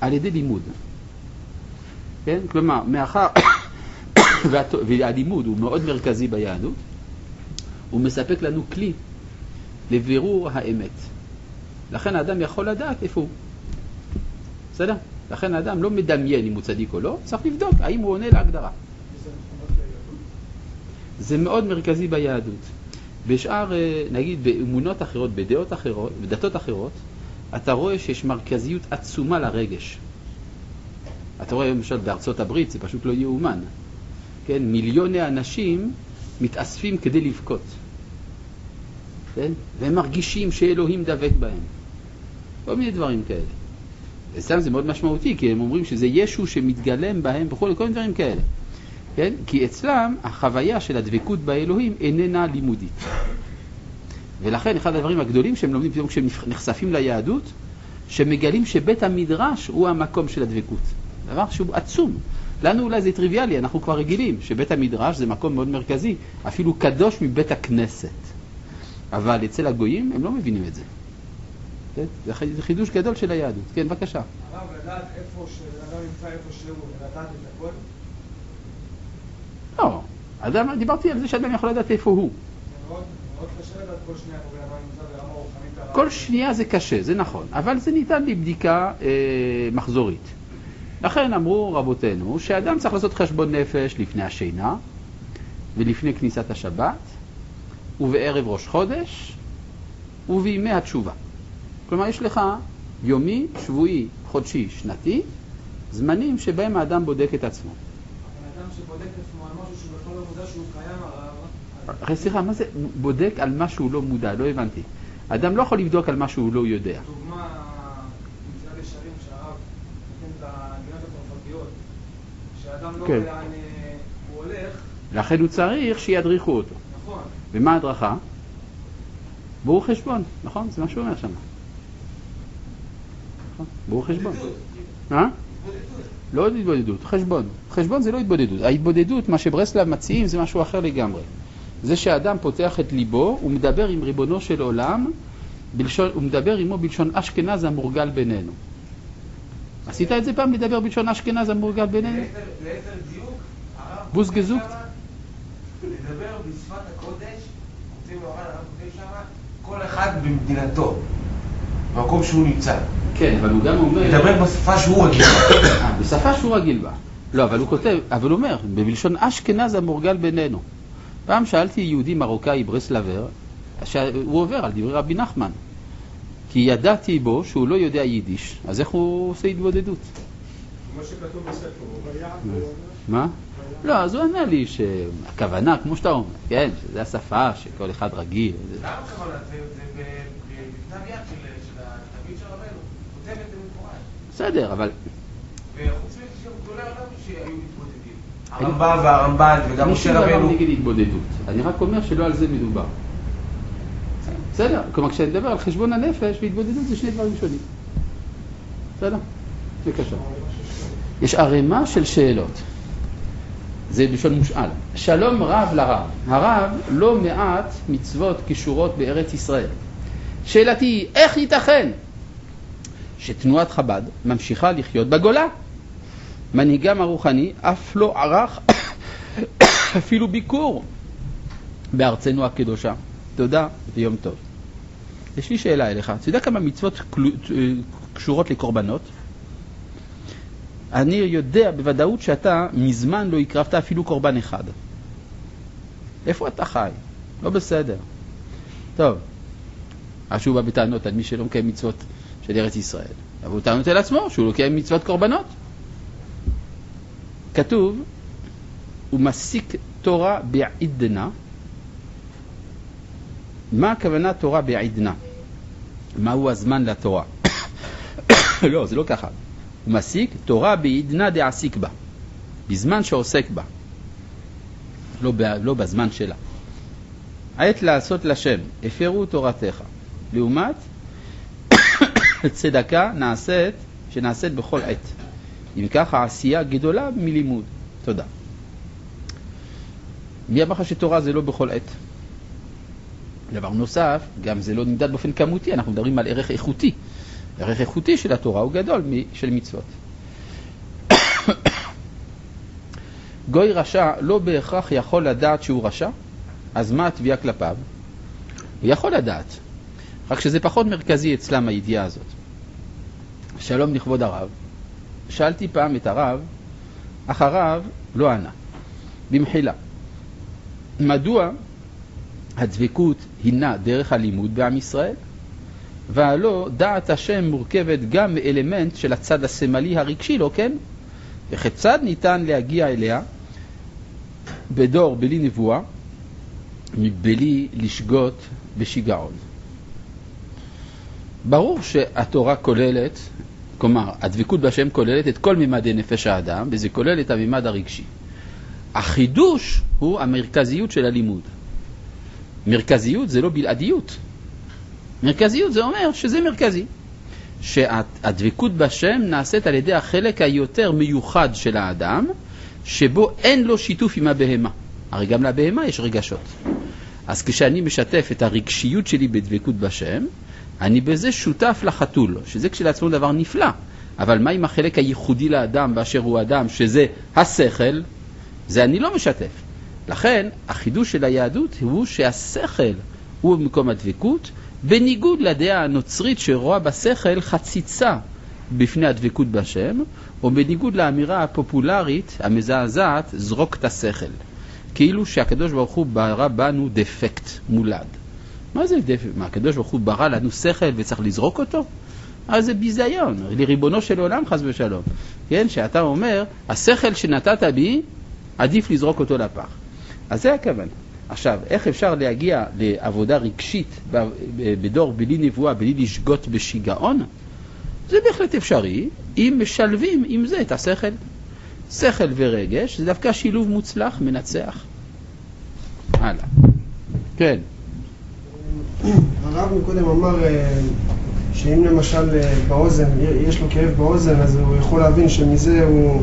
על ידי לימוד. כן? כלומר, מאחר והלימוד הוא מאוד מרכזי ביהדות, הוא מספק לנו כלי לבירור האמת. לכן האדם יכול לדעת איפה הוא. בסדר? לכן האדם לא מדמיין אם הוא צדיק או לא, צריך לבדוק האם הוא עונה להגדרה. זה מאוד מרכזי ביהדות. בשאר, אה, נגיד, באמונות אחרות, בדעות אחרות, בדתות אחרות, אתה רואה שיש מרכזיות עצומה לרגש. אתה רואה למשל בארצות הברית, זה פשוט לא יאומן. כן, מיליוני אנשים מתאספים כדי לבכות. כן? והם מרגישים שאלוהים דבק בהם. כל מיני דברים כאלה. אצלם זה מאוד משמעותי, כי הם אומרים שזה ישו שמתגלם בהם וכולי, כל מיני דברים כאלה. כן? כי אצלם החוויה של הדבקות באלוהים איננה לימודית. ולכן אחד הדברים הגדולים שהם לומדים פתאום כשהם נחשפים ליהדות, שמגלים שבית המדרש הוא המקום של הדבקות. דבר שהוא עצום. לנו אולי זה טריוויאלי, אנחנו כבר רגילים שבית המדרש זה מקום מאוד מרכזי, אפילו קדוש מבית הכנסת. אבל אצל הגויים הם לא מבינים את זה. כן? זה חידוש גדול של היהדות. כן, בבקשה. הרב, לדעת איפה שבן אדם נמצא איפה שהוא, ולדעת את הכל, לא, אדם, דיברתי על זה שאדם יכול לדעת איפה הוא. כל שנייה זה קשה, זה נכון, אבל זה ניתן לבדיקה אה, מחזורית. לכן אמרו רבותינו שאדם צריך לעשות חשבון נפש לפני השינה ולפני כניסת השבת ובערב ראש חודש ובימי התשובה. כלומר, יש לך יומי, שבועי, חודשי, שנתי, זמנים שבהם האדם בודק את עצמו. אדם שבודק את עצמו על משהו שהוא בכלל לא מודע שהוא קיים אחרי סליחה, מה זה בודק על מה שהוא לא מודע? לא הבנתי. אדם לא יכול לבדוק על מה שהוא לא יודע. דוגמה, מצעד ישרים שהרב נותן את הגינות הצרפתיות, שאדם לא כן. יודע לאן אה, הוא הולך, לכן הוא צריך שידריכו אותו. נכון, ומה ההדרכה? ברור חשבון, נכון? זה מה שהוא אומר שם. נכון? ברור חשבון. אה? לא עוד התבודדות, חשבון. חשבון זה לא התבודדות. ההתבודדות, מה שברסלב מציעים, זה משהו אחר לגמרי. זה שאדם פותח את ליבו, הוא מדבר עם ריבונו של עולם, בלשון, הוא מדבר עמו בלשון אשכנז המורגל בינינו. עשית את זה פעם, לדבר בלשון אשכנז המורגל בינינו? ליתר דיוק, הרב בוס כותב גזוק? שמה, לדבר בשפת הקודש, כותב מרן, הרב כותב שמה, כל אחד במדינתו, במקום שהוא נמצא. כן, אבל הוא גם אומר... לדבר בשפה שהוא רגיל. בה. אה, בשפה שהוא רגיל בה. לא, אבל הוא כותב, אבל הוא אומר, בלשון אשכנז המורגל בינינו. פעם שאלתי יהודי מרוקאי ברסלבר, שהוא עובר על דברי רבי נחמן. כי ידעתי בו שהוא לא יודע יידיש, אז איך הוא עושה התבודדות? כמו שכתוב בספר. Mm. מה? לא, אז הוא ענה לי שהכוונה, כמו שאתה אומר, כן, שזה השפה שכל אחד רגיל. זה- למה הכוונה? זה בכתב יד של של התלמיד של רבנו, כותב את זה במפורש. בסדר, אבל וחוץ מזה יש גם גדולי עולם שהיו מתמודדים. הרמב"ם והרמב"ן וגם משה רבנו. נגד התבודדות. אני רק אומר שלא על זה מדובר. בסדר, כלומר כשאני מדבר על חשבון הנפש והתבודדות זה שני דברים שונים. בסדר? בבקשה. יש ערימה של שאלות. זה בלשון מושאל. שלום רב לרב. הרב לא מעט מצוות קשורות בארץ ישראל. שאלתי היא, איך ייתכן שתנועת חב"ד ממשיכה לחיות בגולה? מנהיגם הרוחני אף לא ערך אפילו ביקור בארצנו הקדושה. תודה ויום טוב. יש לי שאלה אליך. אתה יודע כמה מצוות קשורות לקורבנות? אני יודע בוודאות שאתה מזמן לא הקרבת אפילו קורבן אחד. איפה אתה חי? לא בסדר. טוב, אז שהוא בא בטענות על מי שלא מקיים מצוות של ארץ ישראל. אבל הוא טענות אל עצמו שהוא מקיים מצוות קורבנות. כתוב, הוא מסיק תורה בעידנה. מה הכוונה תורה בעידנה? מהו הזמן לתורה? לא, זה לא ככה. הוא מסיק תורה בעידנה דעסיק בה, בזמן שעוסק בה, לא, ב, לא בזמן שלה. העת לעשות לשם, הפרו תורתך. לעומת צדקה נעשית, שנעשית בכל עת. אם כך העשייה גדולה מלימוד. תודה. מי אמר לך שתורה זה לא בכל עת? דבר נוסף, גם זה לא נמדד באופן כמותי, אנחנו מדברים על ערך איכותי. הערך איכותי של התורה הוא גדול משל מצוות. גוי רשע לא בהכרח יכול לדעת שהוא רשע, אז מה התביעה כלפיו? הוא יכול לדעת, רק שזה פחות מרכזי אצלם הידיעה הזאת. שלום לכבוד הרב. שאלתי פעם את הרב, אך הרב לא ענה. במחילה. מדוע הדבקות הינה דרך הלימוד בעם ישראל? והלא דעת השם מורכבת גם מאלמנט של הצד הסמלי הרגשי, לא כן? וכיצד ניתן להגיע אליה בדור בלי נבואה, מבלי לשגות בשיגעון? ברור שהתורה כוללת, כלומר, הדבקות בהשם כוללת את כל ממדי נפש האדם, וזה כולל את הממד הרגשי. החידוש הוא המרכזיות של הלימוד. מרכזיות זה לא בלעדיות. מרכזיות זה אומר שזה מרכזי. שהדבקות בשם נעשית על ידי החלק היותר מיוחד של האדם, שבו אין לו שיתוף עם הבהמה. הרי גם לבהמה יש רגשות. אז כשאני משתף את הרגשיות שלי בדבקות בשם, אני בזה שותף לחתול, שזה כשלעצמו דבר נפלא. אבל מה עם החלק הייחודי לאדם באשר הוא אדם, שזה השכל? זה אני לא משתף. לכן, החידוש של היהדות הוא שהשכל הוא במקום הדבקות, בניגוד לדעה הנוצרית שרואה בשכל חציצה בפני הדבקות בשם, או בניגוד לאמירה הפופולרית המזעזעת, זרוק את השכל. כאילו שהקדוש ברוך הוא ברא בנו דפקט מולד. מה זה? מה, הקדוש ברוך הוא ברא לנו שכל וצריך לזרוק אותו? אז זה ביזיון, לריבונו של עולם חס ושלום. כן, שאתה אומר, השכל שנתת בי, עדיף לזרוק אותו לפח. אז זה הכוונה. עכשיו, איך אפשר להגיע לעבודה רגשית בדור בלי נבואה, בלי לשגות בשיגעון? זה בהחלט אפשרי, אם משלבים עם זה את השכל. שכל ורגש זה דווקא שילוב מוצלח, מנצח. הלאה. כן. הרב מקודם אמר אה, שאם למשל אה, באוזן, יש לו כאב באוזן, אז הוא יכול להבין שמזה הוא...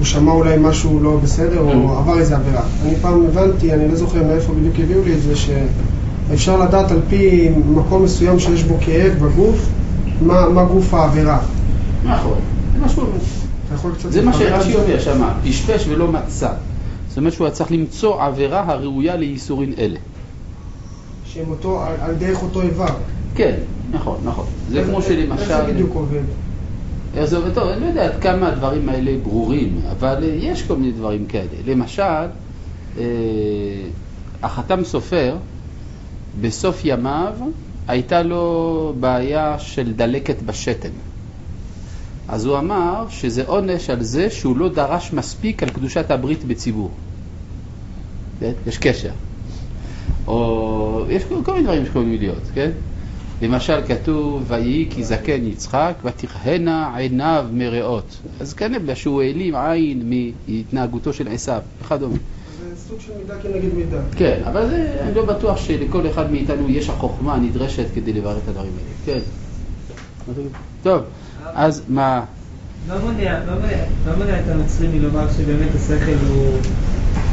הוא שמע אולי משהו לא בסדר, או עבר איזה עבירה. אני פעם הבנתי, אני לא זוכר מאיפה בדיוק הביאו לי את זה, שאפשר לדעת על פי מקום מסוים שיש בו כאב בגוף, מה, מה גוף העבירה. נכון, זה אומר. זה מה שרש"י אומר שם, פשפש ולא מצא. זאת אומרת שהוא היה צריך למצוא עבירה הראויה לייסורין אלה. שהם אותו, על, על דרך אותו איבר. כן, נכון, נכון. זה כמו שלמשל... איך זה בדיוק עובד? איך זה עובד טוב, אני לא יודע עד כמה הדברים האלה ברורים, אבל אה, יש כל מיני דברים כאלה. למשל, אה, החתם סופר, בסוף ימיו הייתה לו בעיה של דלקת בשתן. אז הוא אמר שזה עונש על זה שהוא לא דרש מספיק על קדושת הברית בציבור. יש קשר. או יש כל מיני דברים שיכולים להיות, כן? למשל כתוב, ויהי כי זקן יצחק, ותכהנה עיניו מרעות. אז כנראה בגלל שהוא העלים עין מהתנהגותו של עשיו, וכדומה. זה סוג של מידה כנגד מידה. כן, אבל זה, אני לא בטוח שלכל אחד מאיתנו יש החוכמה הנדרשת כדי לברר את הדברים האלה. כן. טוב, אז מה... לא מונע, לא מונע, לא מונע את הנוצרים מלומר שבאמת השכל הוא...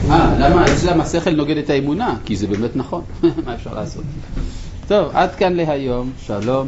אה, למה? אצלם השכל נוגד את האמונה, כי זה באמת נכון. מה אפשר לעשות? טוב, עד כאן להיום, שלום.